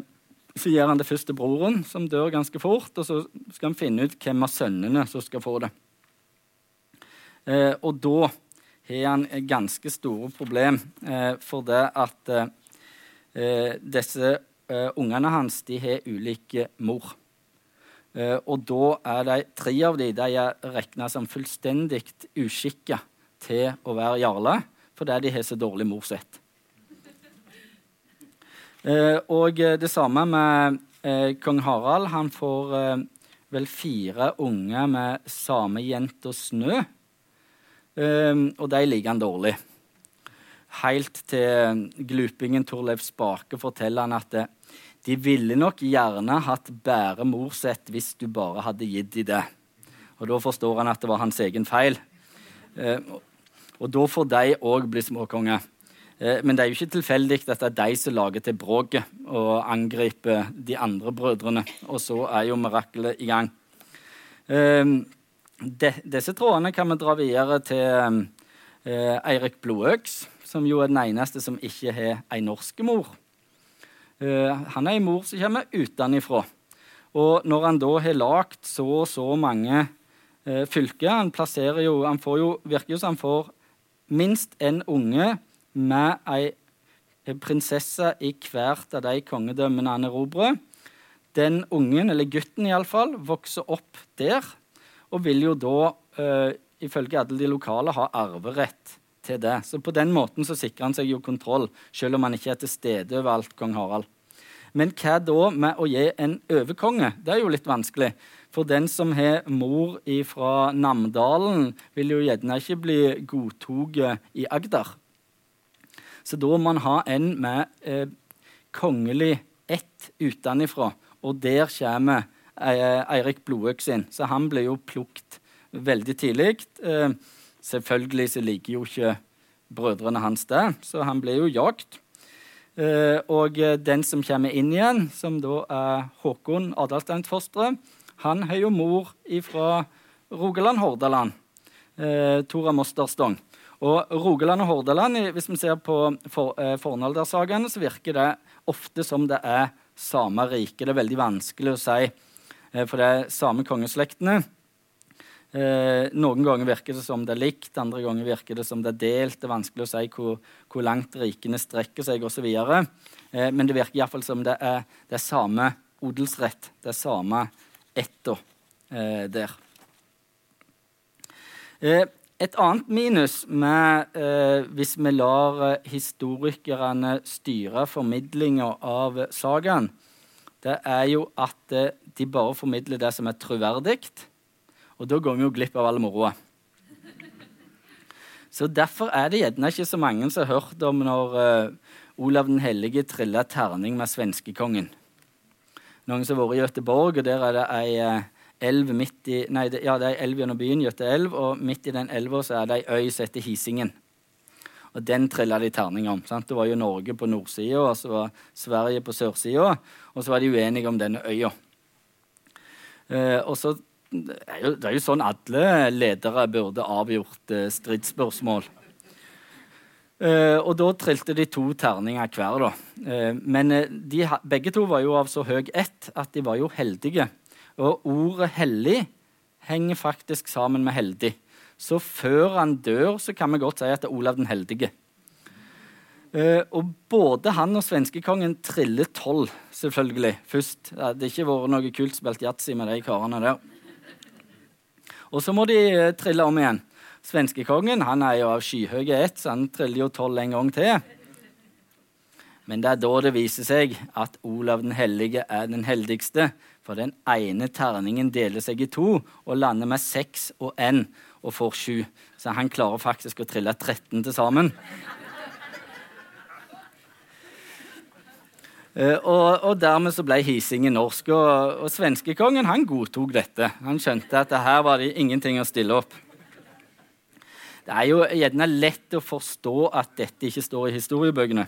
så gir han det først til broren, som dør ganske fort, og så skal han finne ut hvem av sønnene som skal få det. Eh, og da har han ganske store problem eh, for det at eh, disse eh, ungene hans de har ulike mor. Eh, og da er de tre av dem de er regna som fullstendig uskikka til å være jarle fordi de har så dårlig morsett. Eh, og det samme med eh, kong Harald. Han får vel fire unger med samejenta Snø. Um, og de liker han dårlig. Helt til glupingen Torleif Spake forteller han at de ville nok gjerne hatt bare mor sett hvis du bare hadde gitt de det. Og da forstår han at det var hans egen feil. Og da får de òg bli småkonger. Eh, men det er jo ikke tilfeldig at det er de som lager til bråket og angriper de andre brødrene. Og så er jo miraklet i gang. Eh, de, disse trådene kan vi dra videre til eh, Eirik Blodøks, som jo er den eneste som ikke har ei norsk mor. Eh, han er ei mor som kommer utenfra. Og når han da har lagd så og så mange fylker Han plasserer jo, han jo, virker jo som han får minst en unge med ei prinsesse i hvert av de kongedømmene han erobrer. Den ungen, eller gutten iallfall, vokser opp der og vil jo da, uh, ifølge alle de lokale, ha arverett til det. Så på den måten så sikrer han seg jo kontroll, selv om han ikke er til stede overalt, kong Harald. Men hva da med å gi en overkonge? Det er jo litt vanskelig. For den som har mor fra Namdalen, vil jo gjerne ikke bli godtatt i Agder. Så da må man ha en med eh, kongelig ett utenfra. Og der kommer eh, Eirik Blodøk sin. Så han ble jo plukket veldig tidlig. Eh, selvfølgelig så liker jo ikke brødrene hans det, så han ble jo jagd. Eh, og den som kommer inn igjen, som da er Håkon Adalsteinfosteret, han har jo mor fra Rogaland-Hordaland. Eh, Tora Mosterstong. Og Rogaland og Hordaland, hvis vi ser på for, eh, fornaldersagaene, så virker det ofte som det er samme rike. Det er veldig vanskelig å si, eh, for det er samme kongeslektene. Eh, noen ganger virker det som det er likt, andre ganger virker det som det er delt. Det er vanskelig å si hvor, hvor langt rikene strekker seg osv. Eh, men det virker iallfall som det er, det er samme odelsrett. Det er samme ætta eh, der. Eh, et annet minus med, eh, hvis vi lar eh, historikerne styre formidlinga av sagaen, det er jo at eh, de bare formidler det som er troverdig. Og da går vi jo glipp av all moroa. Så Derfor er det gjerne ikke så mange som har hørt om når eh, Olav den hellige trilla terning med svenskekongen. Noen som har vært i Göteborg, og der er det ei uh, elv midt i, nei, det, ja, det er elv gjennom byen, Gjøte elv, og midt i den elva er det ei øy som heter Hisingen. Og den trilla de terning om. Sant? Det var jo Norge på nordsida, og så var Sverige på sørsida. Og så var de uenige om denne øya. Eh, og så det er, jo, det er, jo, sånn alle ledere burde avgjort eh, stridsspørsmål. Eh, og da trilte de to terninger hver, da. Eh, men eh, de, begge to var jo av så høy ett at de var jo heldige. Og ordet 'hellig' henger faktisk sammen med 'heldig'. Så før han dør, så kan vi godt si at det er Olav den heldige. Uh, og både han og svenskekongen triller tolv, selvfølgelig. Først. Det hadde ikke vært noe kult spilt yatzy med de karene der. Og så må de uh, trille om igjen. Svenskekongen han er jo av skyhøye ett, så han triller jo tolv en gang til. Men det er da det viser seg at Olav den hellige er den heldigste. For den ene terningen deler seg i to og lander med seks og én og får sju. Så han klarer faktisk å trille 13 til sammen. Uh, og, og, dermed så ble hisingen norsk. Og, og svenskekongen han godtok dette. Han skjønte at her var det ingenting å stille opp. Det er jo gjerne lett å forstå at dette ikke står i historiebøkene.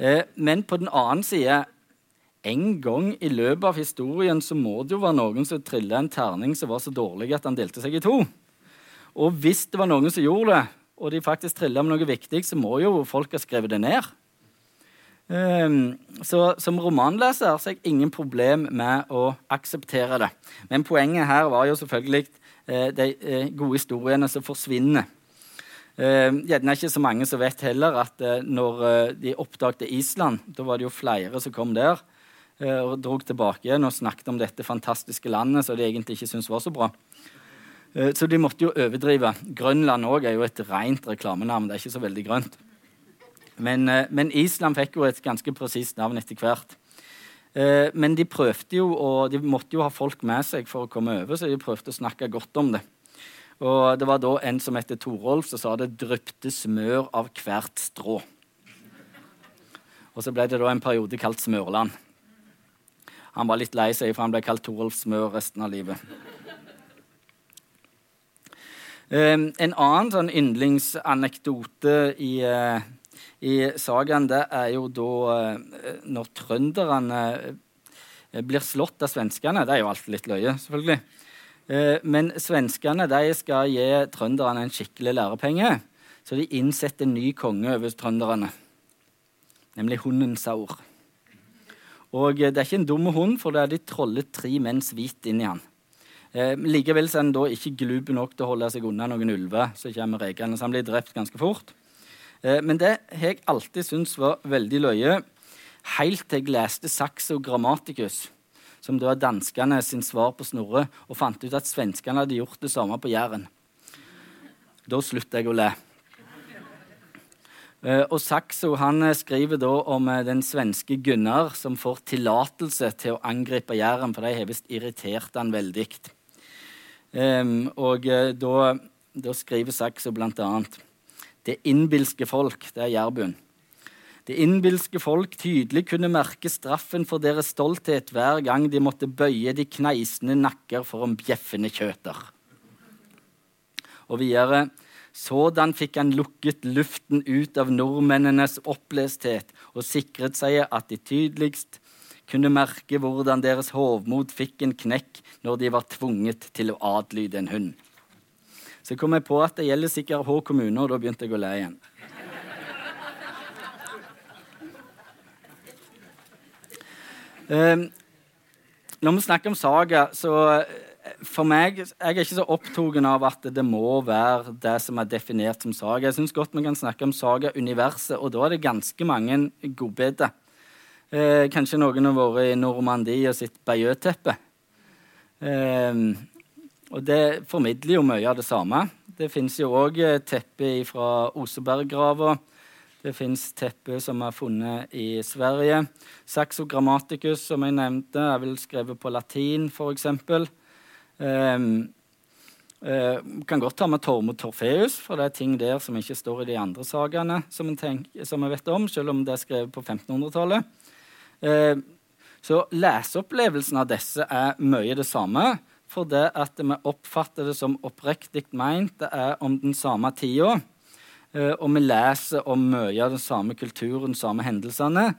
Uh, men på den annen side en gang i løpet av historien så må det jo være noen som trilla en terning som var så dårlig at han delte seg i to. Og hvis det var noen som gjorde det, og de faktisk trilla med noe viktig, så må jo folk ha skrevet det ned. Um, så som romanleser så har jeg ingen problem med å akseptere det. Men poenget her var jo selvfølgelig uh, de uh, gode historiene som forsvinner. Uh, gjerne ikke så mange som vet heller at uh, når de oppdaget Island, da var det jo flere som kom der, Eh, og dro tilbake igjen og snakket om dette fantastiske landet som de egentlig ikke syntes var så bra. Eh, så de måtte jo overdrive. Grønland òg er jo et rent reklamenavn. Det er ikke så veldig grønt. Men, eh, men Island fikk jo et ganske presist navn etter hvert. Men de prøvde jo, og de måtte jo ha folk med seg for å komme over, så de prøvde å snakke godt om det. Og det var da en som het Torolf, som sa det dryppte smør av hvert strå. Og så ble det da en periode kalt Smørland. Han var litt lei seg, for han ble kalt Torolf Smør resten av livet. Um, en annen sånn yndlingsanekdote i, uh, i sagaen, det er jo da eh, når trønderne eh, blir slått av svenskene. Det er jo alltid litt løye, selvfølgelig. Eh, men svenskene de skal gi trønderne en skikkelig lærepenge. Så de innsetter en ny konge over trønderne, nemlig hunden Saur. Og det er ikke en dum hund, for det er de trollet tre menns hvit inn i han. Eh, likevel er han da ikke glup nok til å holde seg unna noen ulver som kommer rekende, så han blir drept ganske fort. Eh, men det har jeg alltid syntes var veldig løye, helt til jeg leste Saxo Grammaticus, som da er danskene sin svar på Snorre, og fant ut at svenskene hadde gjort det samme på Jæren. Da slutta jeg å le. Eh, og Saxo han eh, skriver da om eh, den svenske Gunnar som får tillatelse til å angripe Jæren, for de har visst irritert han veldig. Og da, da, skriver Saxo bl.a.: Det innbilske folk, det er jærbuen. Det innbilske folk tydelig kunne merke straffen for deres stolthet hver gang de måtte bøye de kneisende nakker for en bjeffende kjøter. Og videre Sådan fikk han lukket luften ut av nordmennenes opplesthet og sikret seg at de tydeligst kunne merke hvordan deres hovmod fikk en knekk når de var tvunget til å adlyde en hund. Så kom jeg på at det gjelder sikkert Hå kommune, og da begynte jeg å le igjen. Um, når vi snakker om saga, så for meg Jeg er ikke så opptatt av at det må være det som er definert som saga. Jeg syns godt vi kan snakke om saga-universet, og da er det ganske mange godbiter. Eh, kanskje noen har vært i Normandie og sitt Bayeux-teppe. Eh, og det formidler jo mye av det samme. Det fins jo òg eh, teppe fra Oseberggrava. Det fins teppe som er funnet i Sverige. Saxo grammaticus, som jeg nevnte, er vel skrevet på latin, f.eks. Um, uh, kan godt ta med Tormod Torfeus, for det er ting der som ikke står i de andre sakene som, vi vet om, selv om det er skrevet på 1500-tallet. Uh, så leseopplevelsen av disse er mye det samme. For det at vi oppfatter det som oppriktig meint, det er om den samme tida. Eh, og vi leser om mye av den samme kulturen, samme hendelsene.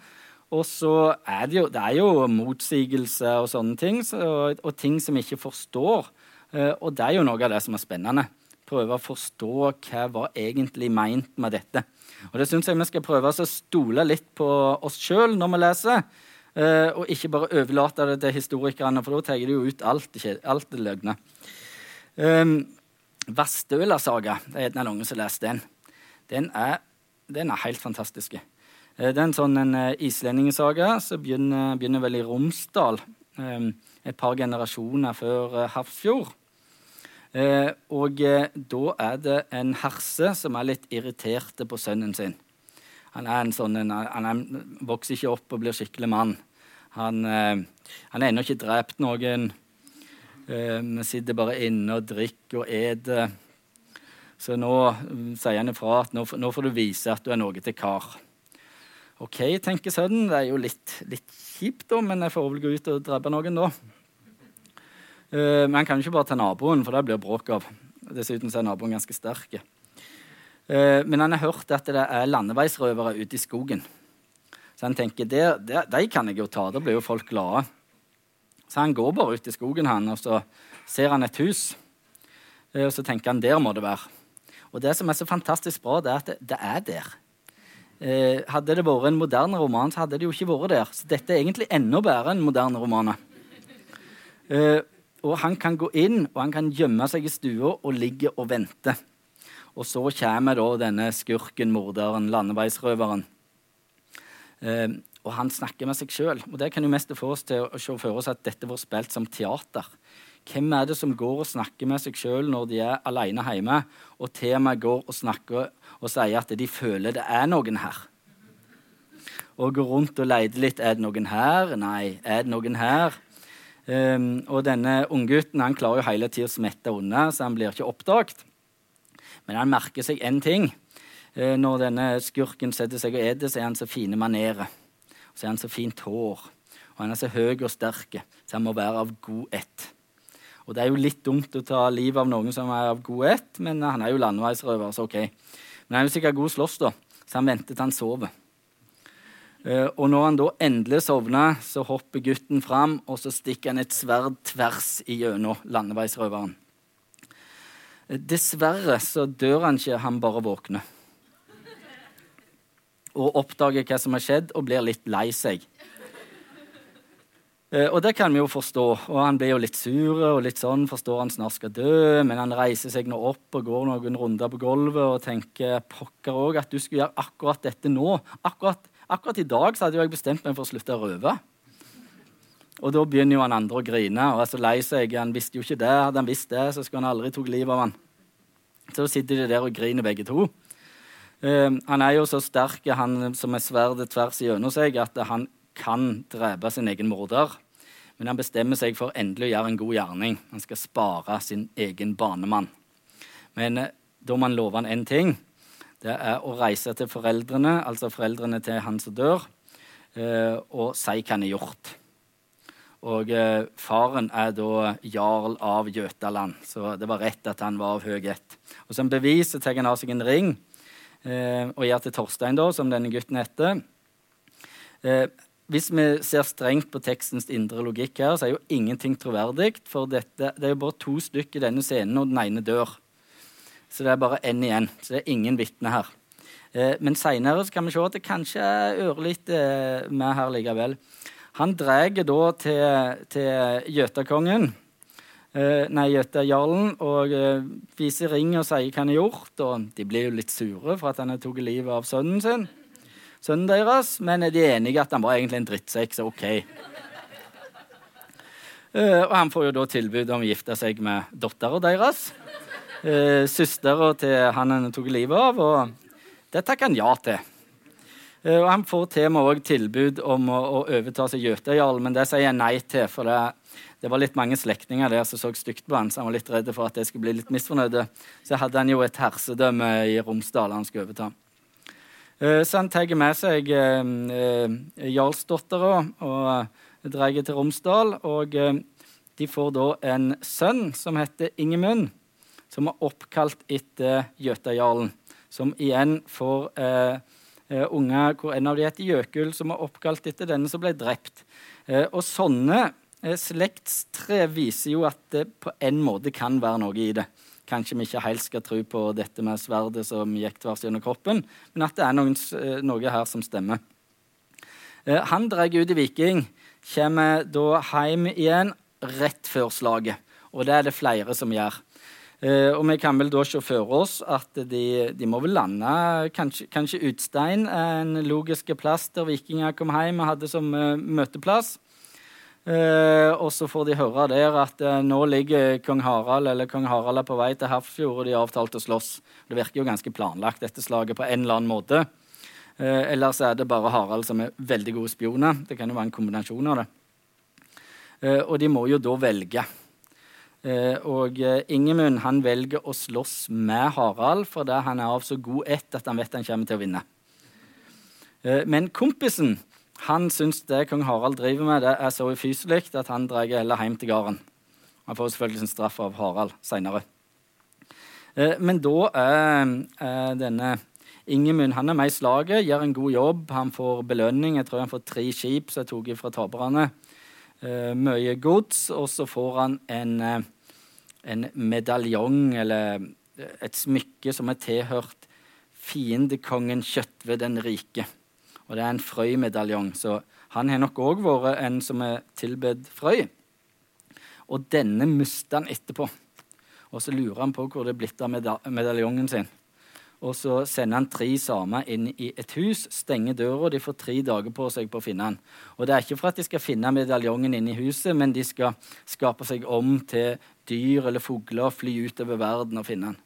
Og så er det jo, det er jo motsigelser og sånne ting, så, og, og, ting som vi ikke forstår. Eh, og det er jo noe av det som er spennende. Prøve å forstå hva var egentlig meint med dette. Og det syns jeg vi skal prøve å stole litt på oss sjøl når vi leser. Uh, og ikke bare overlate det til historikerne, for da tar de jo ut alt, alt det løgne. Um, Vastøla-saga, det er en av noen som leste den. Den er, den er helt fantastisk. Uh, det er en sånn en, uh, islendingesaga som begynner, begynner, vel i Romsdal. Um, et par generasjoner før Hafrsfjord. Eh, og eh, da er det en herse som er litt irriterte på sønnen sin. Han, er en sånn, en, han er, vokser ikke opp og blir skikkelig mann. Han, eh, han er ennå ikke drept noen. Eh, vi sitter bare inne og drikker og eter. Så nå sier han ifra at nå, nå, får du vise at du er noe til kar. OK, tenker sønnen. Det er jo litt, litt kjipt, da, men jeg får vel gå ut og drepe noen, da. Uh, men han kan jo ikke bare ta naboen, for det blir bråk av. Dessuten er naboen ganske sterk. Uh, men han har hørt at det er landeveisrøvere ute i skogen. Så han tenker det, de kan jeg jo ta, da blir jo folk glade. Så han går bare ut i skogen, han, og så ser han et hus. Uh, og så tenker han der må det være. Og det som er så fantastisk bra, det er at det, det er der. Hadde det vært en moderne roman, så hadde det jo ikke vært der. Så dette er egentlig enda bedre enn moderne romaner. Uh, og han kan gå inn og han kan gjemme seg i stua og ligge og vente. Og så kommer da denne skurken, morderen, landeveisrøveren. Eh, og han snakker med seg sjøl. Og det kan jo mest få oss til å se for oss at dette var spilt som teater. Hvem er det som går og snakker med seg sjøl når de er alene hjemme, og med går og snakker og sier at de føler det er noen her? Og går rundt og leter litt. Er det noen her? Nei. Er det noen her? Um, og denne unggutten klarer jo hele tida å smette unna, så han blir ikke oppdaget. Men han merker seg én ting. Uh, når denne skurken setter seg og eter, så er han så fine manerer. Så er han så fint hår. Og han er så høy og sterk, så han må være av god ett. Og det er jo litt dumt å ta livet av noen som er av god ett, men han er jo landeveisrøver, så OK. Men han er sikkert god slåss, da. så han venter til han sover. Eh, og når han da endelig sovner, så hopper gutten fram, og så stikker han et sverd tvers igjennom landeveisrøveren. Eh, dessverre så dør han ikke, han bare våkner. Og oppdager hva som har skjedd, og blir litt lei seg. Eh, og det kan vi jo forstå. Og han blir jo litt sur og litt sånn, forstår han snart skal dø. Men han reiser seg nå opp og går noen runder på gulvet og tenker pokker òg at du skulle gjøre akkurat dette nå. Akkurat, akkurat i dag så hadde jeg bestemt meg for å slutte å røve. Og da begynner jo han andre å grine og er så lei seg. Han visste jo ikke det. Hadde han visst det, så skulle han aldri tatt livet av han. Så sitter de der og griner begge to. Um, han er jo så sterk, han som er sverdet tvers igjennom seg, at han kan drepe sin egen morder. Men han bestemmer seg for endelig å gjøre en god gjerning. Han skal spare sin egen banemann. Men eh, da må han love han én ting. Det er å reise til foreldrene, altså foreldrene til han som dør, eh, og si hva han har gjort. Og eh, faren er da jarl av Jøtaland, så det var rett at han var av høy ett. Og som bevis så tar han av seg en ring og gir til Torstein, da, som denne gutten heter hvis vi ser strengt på tekstens indre logikk her, så er jo ingenting troverdig. For dette, det er jo bare to stykker i denne scenen, og den ene dør. Så det er bare én igjen. Så det er ingen vitne her. Eh, men seinere kan vi se at det kanskje er ørlite eh, med her likevel. Han drar da til, til Jøtakongen, eh, nei, Jøtajarlen, og eh, viser ring og sier hva han har gjort. Og de blir jo litt sure for at han har tatt livet av sønnen sin sønnen deres, men de er enige at han var egentlig en drittsekk, så OK. Uh, og han får jo da tilbud om å gifte seg med dattera deres. Uh, Søstera til han han tok livet av, og det takker han ja til. Uh, og Han får til meg også tilbud om å, å overta seg Jøtejarl, men det sier jeg nei til. For det, det var litt mange slektninger der som så stygt på han, så han var litt redd for at jeg skulle bli litt misfornøyd. Så hadde han jo et hersedømme i Romsdal han skulle overta. Eh, så han tar med seg eh, eh, jarlsdattera og drar til Romsdal. Og de får da en sønn som heter Ingemund, som er oppkalt etter Jøtajarlen. Som igjen får unger hvor en av dem heter Jøkul, som er oppkalt etter denne som ble drept. Og sånne eh, slektstre viser jo at det på en måte kan være noe i det kanskje vi ikke helt skal tro på dette med sverdet som gikk tvers gjennom kroppen, men at det er noen, eh, noe her som stemmer. Eh, han drar ut i Viking, kommer da hjem igjen rett før slaget. Og det er det flere som gjør. Uh, og vi kan vel da se for oss at de, de må vel lande kanskje, kanskje Utstein, en logisk plass der vikinger kom hjem og hadde som møteplass. Eh, og så får de høre der at eh, nå ligger kong Harald eller kong Harald er på vei til Hafrsfjord, og de har avtalt å slåss. Det virker jo ganske planlagt, dette slaget, på en eller annen måte. Eh, ellers er det bare Harald som er veldig gode spioner. Det kan jo være en kombinasjon av det. Eh, og de må jo da velge. Eh, og eh, Ingemund han velger å slåss med Harald fordi han er av så god ett at han vet han kommer til å vinne. men kompisen han syns det kong Harald driver med, det er så ufyselig at han drar heller hjem til gården. Han får selvfølgelig sin straff av Harald seinere. Eh, men da er denne Ingemund han er med i slaget, gjør en god jobb. Han får belønning. Jeg tror han får tre skip som er tatt fra taperne. Eh, mye gods. Og så får han en, eh, en medaljong, eller et smykke, som er tilhørt fiendekongen Kjøtve den rike. Og det er en Frøy-medaljong. Så han har nok òg vært en som er tilbedt Frøy. Og denne mista han etterpå. Og så lurer han på hvor det er blitt av medaljongen sin. Og så sender han tre samer inn i et hus, stenger døra, og de får tre dager på seg på å finne han. Og det er ikke for at de skal finne medaljongen inne i huset, men de skal skape seg om til dyr eller fugler fly utover verden og finne han.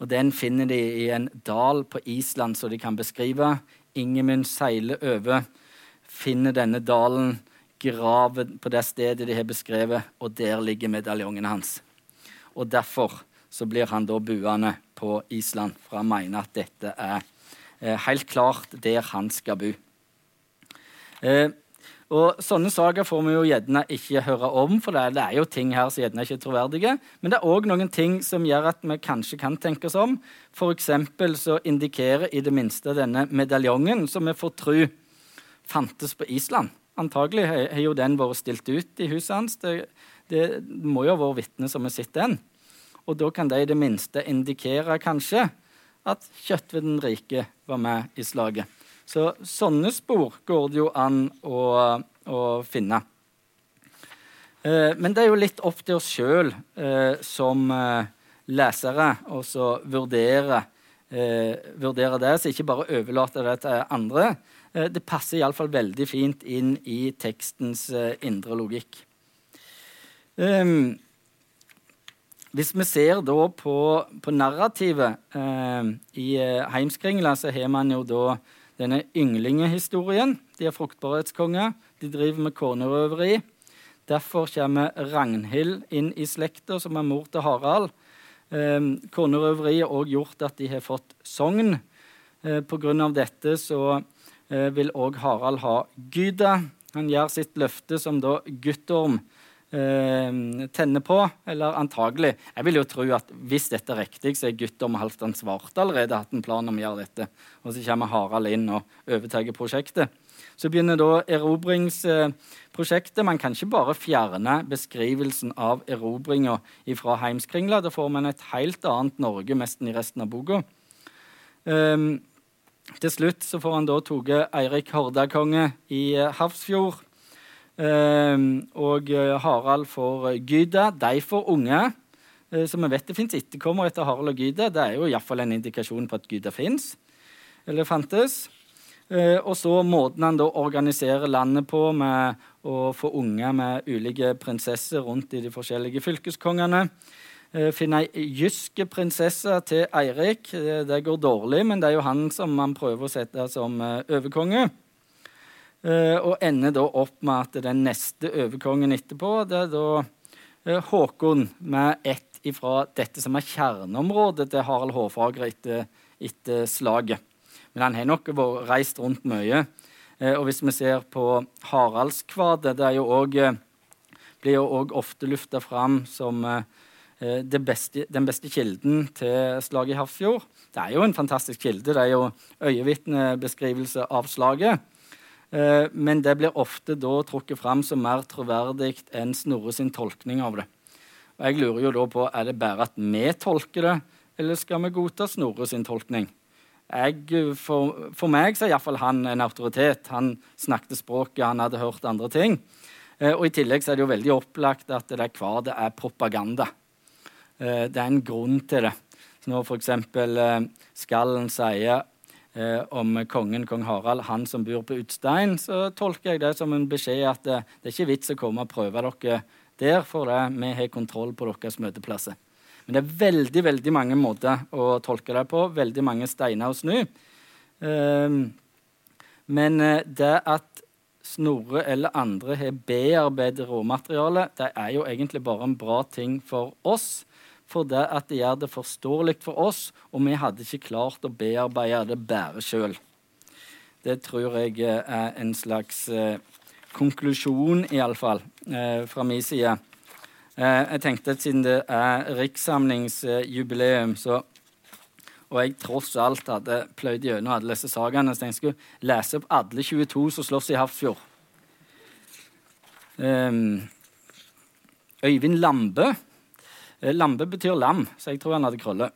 Og den finner de i en dal på Island som de kan beskrive. Ingemund seiler over, finner denne dalen, graver på det stedet de har beskrevet, og der ligger medaljongene hans. Og derfor så blir han da buende på Island, for han mener at dette er eh, helt klart der han skal bo. Eh, Og Sånne saker får vi jo gjerne ikke høre om, for det er jo ting her som gjerne ikke er troverdige. Men det er òg noen ting som gjør at vi kanskje kan tenke oss om. F.eks. så indikerer i det minste denne medaljongen, som vi får tro fantes på Island. Antagelig har jo den vært stilt ut i huset hans. Det, det må jo ha vært vitne som har sett den. Og da kan det i det minste indikere kanskje at Kjøttved den rike var med i slaget. Så sånne spor går det jo an å, å finne. Eh, men det er jo litt opp til oss sjøl eh, som eh, lesere å vurdere, vurdere, det, så ikke bare overlate det til andre. Det passer iallfall veldig fint inn i tekstens indre logikk. Um, hvis vi ser da på, på narrativet i Heimskringla, så har man jo da denne ynglingehistorien. De er fruktbarhetskonger. De driver med kornrøveri. Derfor kommer Ragnhild inn i slekta, som er mor til Harald. Eh, kornrøveriet har òg gjort at de har fått sogn. Eh, Pga. dette så eh, vil òg Harald ha Gyda. Han gjør sitt løfte som da Guttorm tenner på. Eller antagelig. Jeg vil jo tro at hvis dette er riktig, så er Guttorm Halvdan Svarte allerede hatt en plan om å gjøre dette. Og så kommer Harald inn og overtar prosjektet. Så begynner da erobringsprosjektet. Man kan ikke bare fjerne beskrivelsen av erobringa fra Heimskringla. Da får man et helt annet Norge nesten i resten av boka. Um, til slutt så får han da tatt Eirik Hordakonge i Hafrsfjord. Ehm, og eh, Harald får eh, Gyda. De får unge. Eh, så vi vet det fins etterkommere etter Harald og Gyda. Det er jo iallfall en indikasjon på at Gyda fins. Eller fantes. Og så måten han da organiserer landet på med å få unger med ulike prinsesser rundt i de forskjellige fylkeskongene. Finne ei jyske prinsesse til Eirik. Det går dårlig, men det er jo han som man prøver å sette som overkonge. Eh, og ender da opp med at den neste overkongen etterpå det er da eh, Håkon med ett ifra dette som er kjerneområdet til Harald Hårfagre etter, etter, slaget. Men han har nok vært reist rundt mye. Eh, og hvis vi ser på Haraldskvadet, det jo også, blir jo òg ofte lufta fram som beste, den beste kilden til slaget i Hafrsfjord. Det er jo en fantastisk kilde. Det er jo øyevitnebeskrivelse av slaget. Eh, men det blir ofte da trukket fram som mer troverdig enn Snorre sin tolkning av det. Og jeg lurer jo da på, Er det bare at vi tolker det, eller skal vi godta Snorre sin tolkning? Jeg, for, for, meg så er iallfall han en autoritet. Han snakket språket, han hadde hørt andre ting. Eh, og I tillegg så er det jo veldig opplagt at det der hva det er propaganda. Eh, det er en grunn til det. Så når f.eks. Skallen sier eh, om kongen, kong Harald, han som bor på Utstein, så tolker jeg det som en beskjed at det, det er ikke vits å komme og prøve dere der, for det, vi har kontroll på deres møteplasser. Men det er veldig veldig mange måter å tolke det på. Veldig mange steiner å snu. Eh, men eh, det at Snorre eller andre har bearbeidet råmaterialet, det er jo egentlig bare en bra ting for oss for det at det gjør det forståelig for oss, og vi hadde ikke klart å bearbeide det bare sjøl. Det tror jeg er en slags eh, konklusjon, iallfall, eh, fra min side. Eh, jeg tenkte at siden det er rikssamlingsjubileum, så og jeg tross alt hadde pløyd gjennom alle disse sakene, så jeg skulle lese opp alle 22 som slåss i Hafrsfjord. Um, Øyvind Lambe Eh, Lambe betyr lam, så jeg tror han hadde krøller.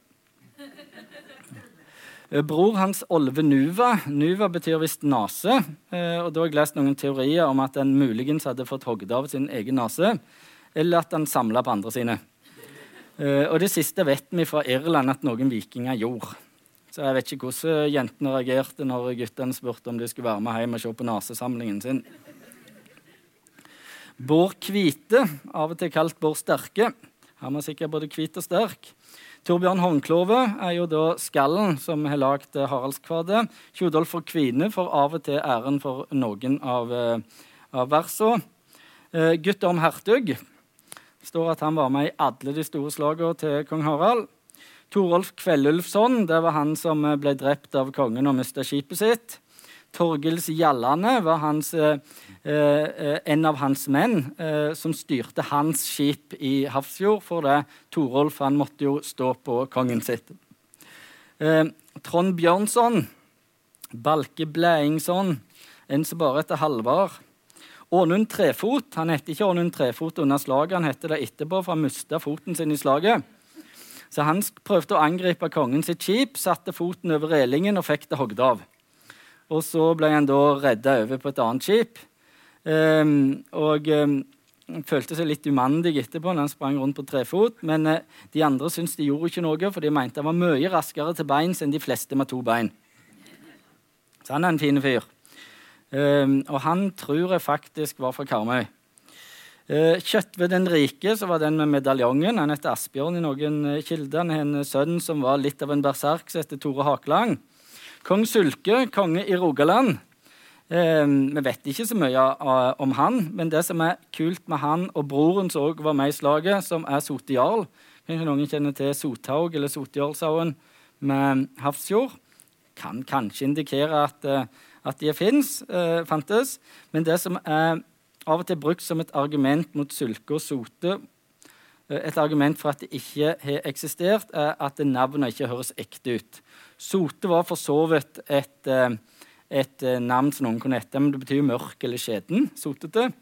Eh, bror hans Olve Nuva. Nuva betyr visst nese. Eh, og da har jeg lest noen teorier om at han muligens hadde fått hogd av sin egen nase, eller at han samla på andre sine. Og det siste vet vi fra Irland at noen vikinger gjorde. Så jeg vet ikke hvordan jentene reagerte når guttene spurte om de skulle være med hjem og se på nasesamlingen sin. Bård Kvite, av og til kalt Bård Sterke, han var sikkert både hvit og sterk. Torbjørn Håndklove er jo da skallen som har lagd Haraldskvadet. Tjodolf Kvine får av og til æren for noen av, eh, av versene. Uh, Guttorm Hertug står at han var med i alle de store slagene til kong Harald. Torolf Kvellulfsson det var han som ble drept av kongen og mista skipet sitt. Torgils Gjallane var hans, eh, eh, en av hans menn eh, som styrte hans skip i Hafrsfjord, for det Torolf han måtte jo stå på kongen sitt. Eh, Trond Bjørnson, Balke Bleiingsson, en som bare heter Halvard. Ånund Trefot han het ikke Ånund Trefot under slaget, han het det etterpå, for han mista foten sin i slaget. Så han prøvde å angripe kongen sitt skip, satte foten over relingen og fikk det hogd av. Og så ble han da redda over på et annet skip. Um, og um, følte seg litt umandig etterpå når han sprang rundt på trefot. Men uh, de andre syntes de gjorde ikke noe, for de mente han var mye raskere til beins enn de fleste med to bein. Så han er en fin fyr. Um, og han tror jeg faktisk var fra Karmøy. Uh, Kjøttved den rike, så var den med medaljongen. Han heter Asbjørn i noen uh, kilder. Han har en sønn som var litt av en berserk, som heter Tore Hakelang. Kong Sulke, konge i Rogaland. Eh, vi vet ikke så mye uh, om han, men det som er kult med han og broren som òg var med i slaget, som er Sotejarl Kanskje noen kjenner til Sothaug eller Sotjarlshaugen med Hafrsfjord. Kan kanskje indikere at, uh, at de fins, eh, fantes. Men det som er av og til brukt som et argument mot Sulke og Sote, et argument for at det ikke har eksistert, er at navnet ikke høres ekte ut. Sote var for så vidt et, eh, et, eh, navn som noen kunne hete, men det betyr mørk eller skjeden. Sotete.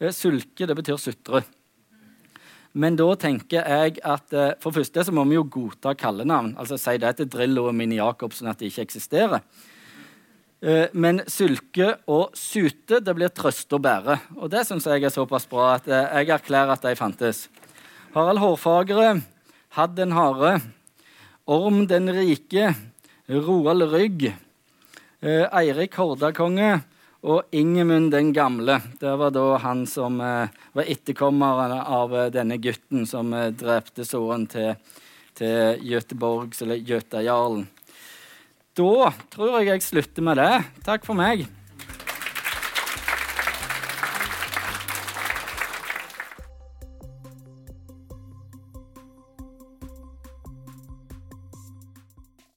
Eh, sulke, det betyr sutre. Men da tenker jeg at for første så må vi jo godta kallenavn. Altså si det til Drillo og Mini Jacobsen at de ikke eksisterer. Men sulke og sute det blir trøste og bære. Og det syns jeg er såpass bra at jeg erklærer at de fantes. Harald Hårfagre, Hadd den harde, Orm den rike, Roald Rygg, eh, Eirik Hordakonge og Ingemund den gamle. Det var da han som eh, var etterkommeren av eh, denne gutten som eh, drepte sønnen til, til Göteborgs, eller Götajarlen. Da tror jeg jeg slutter med det. Takk for meg.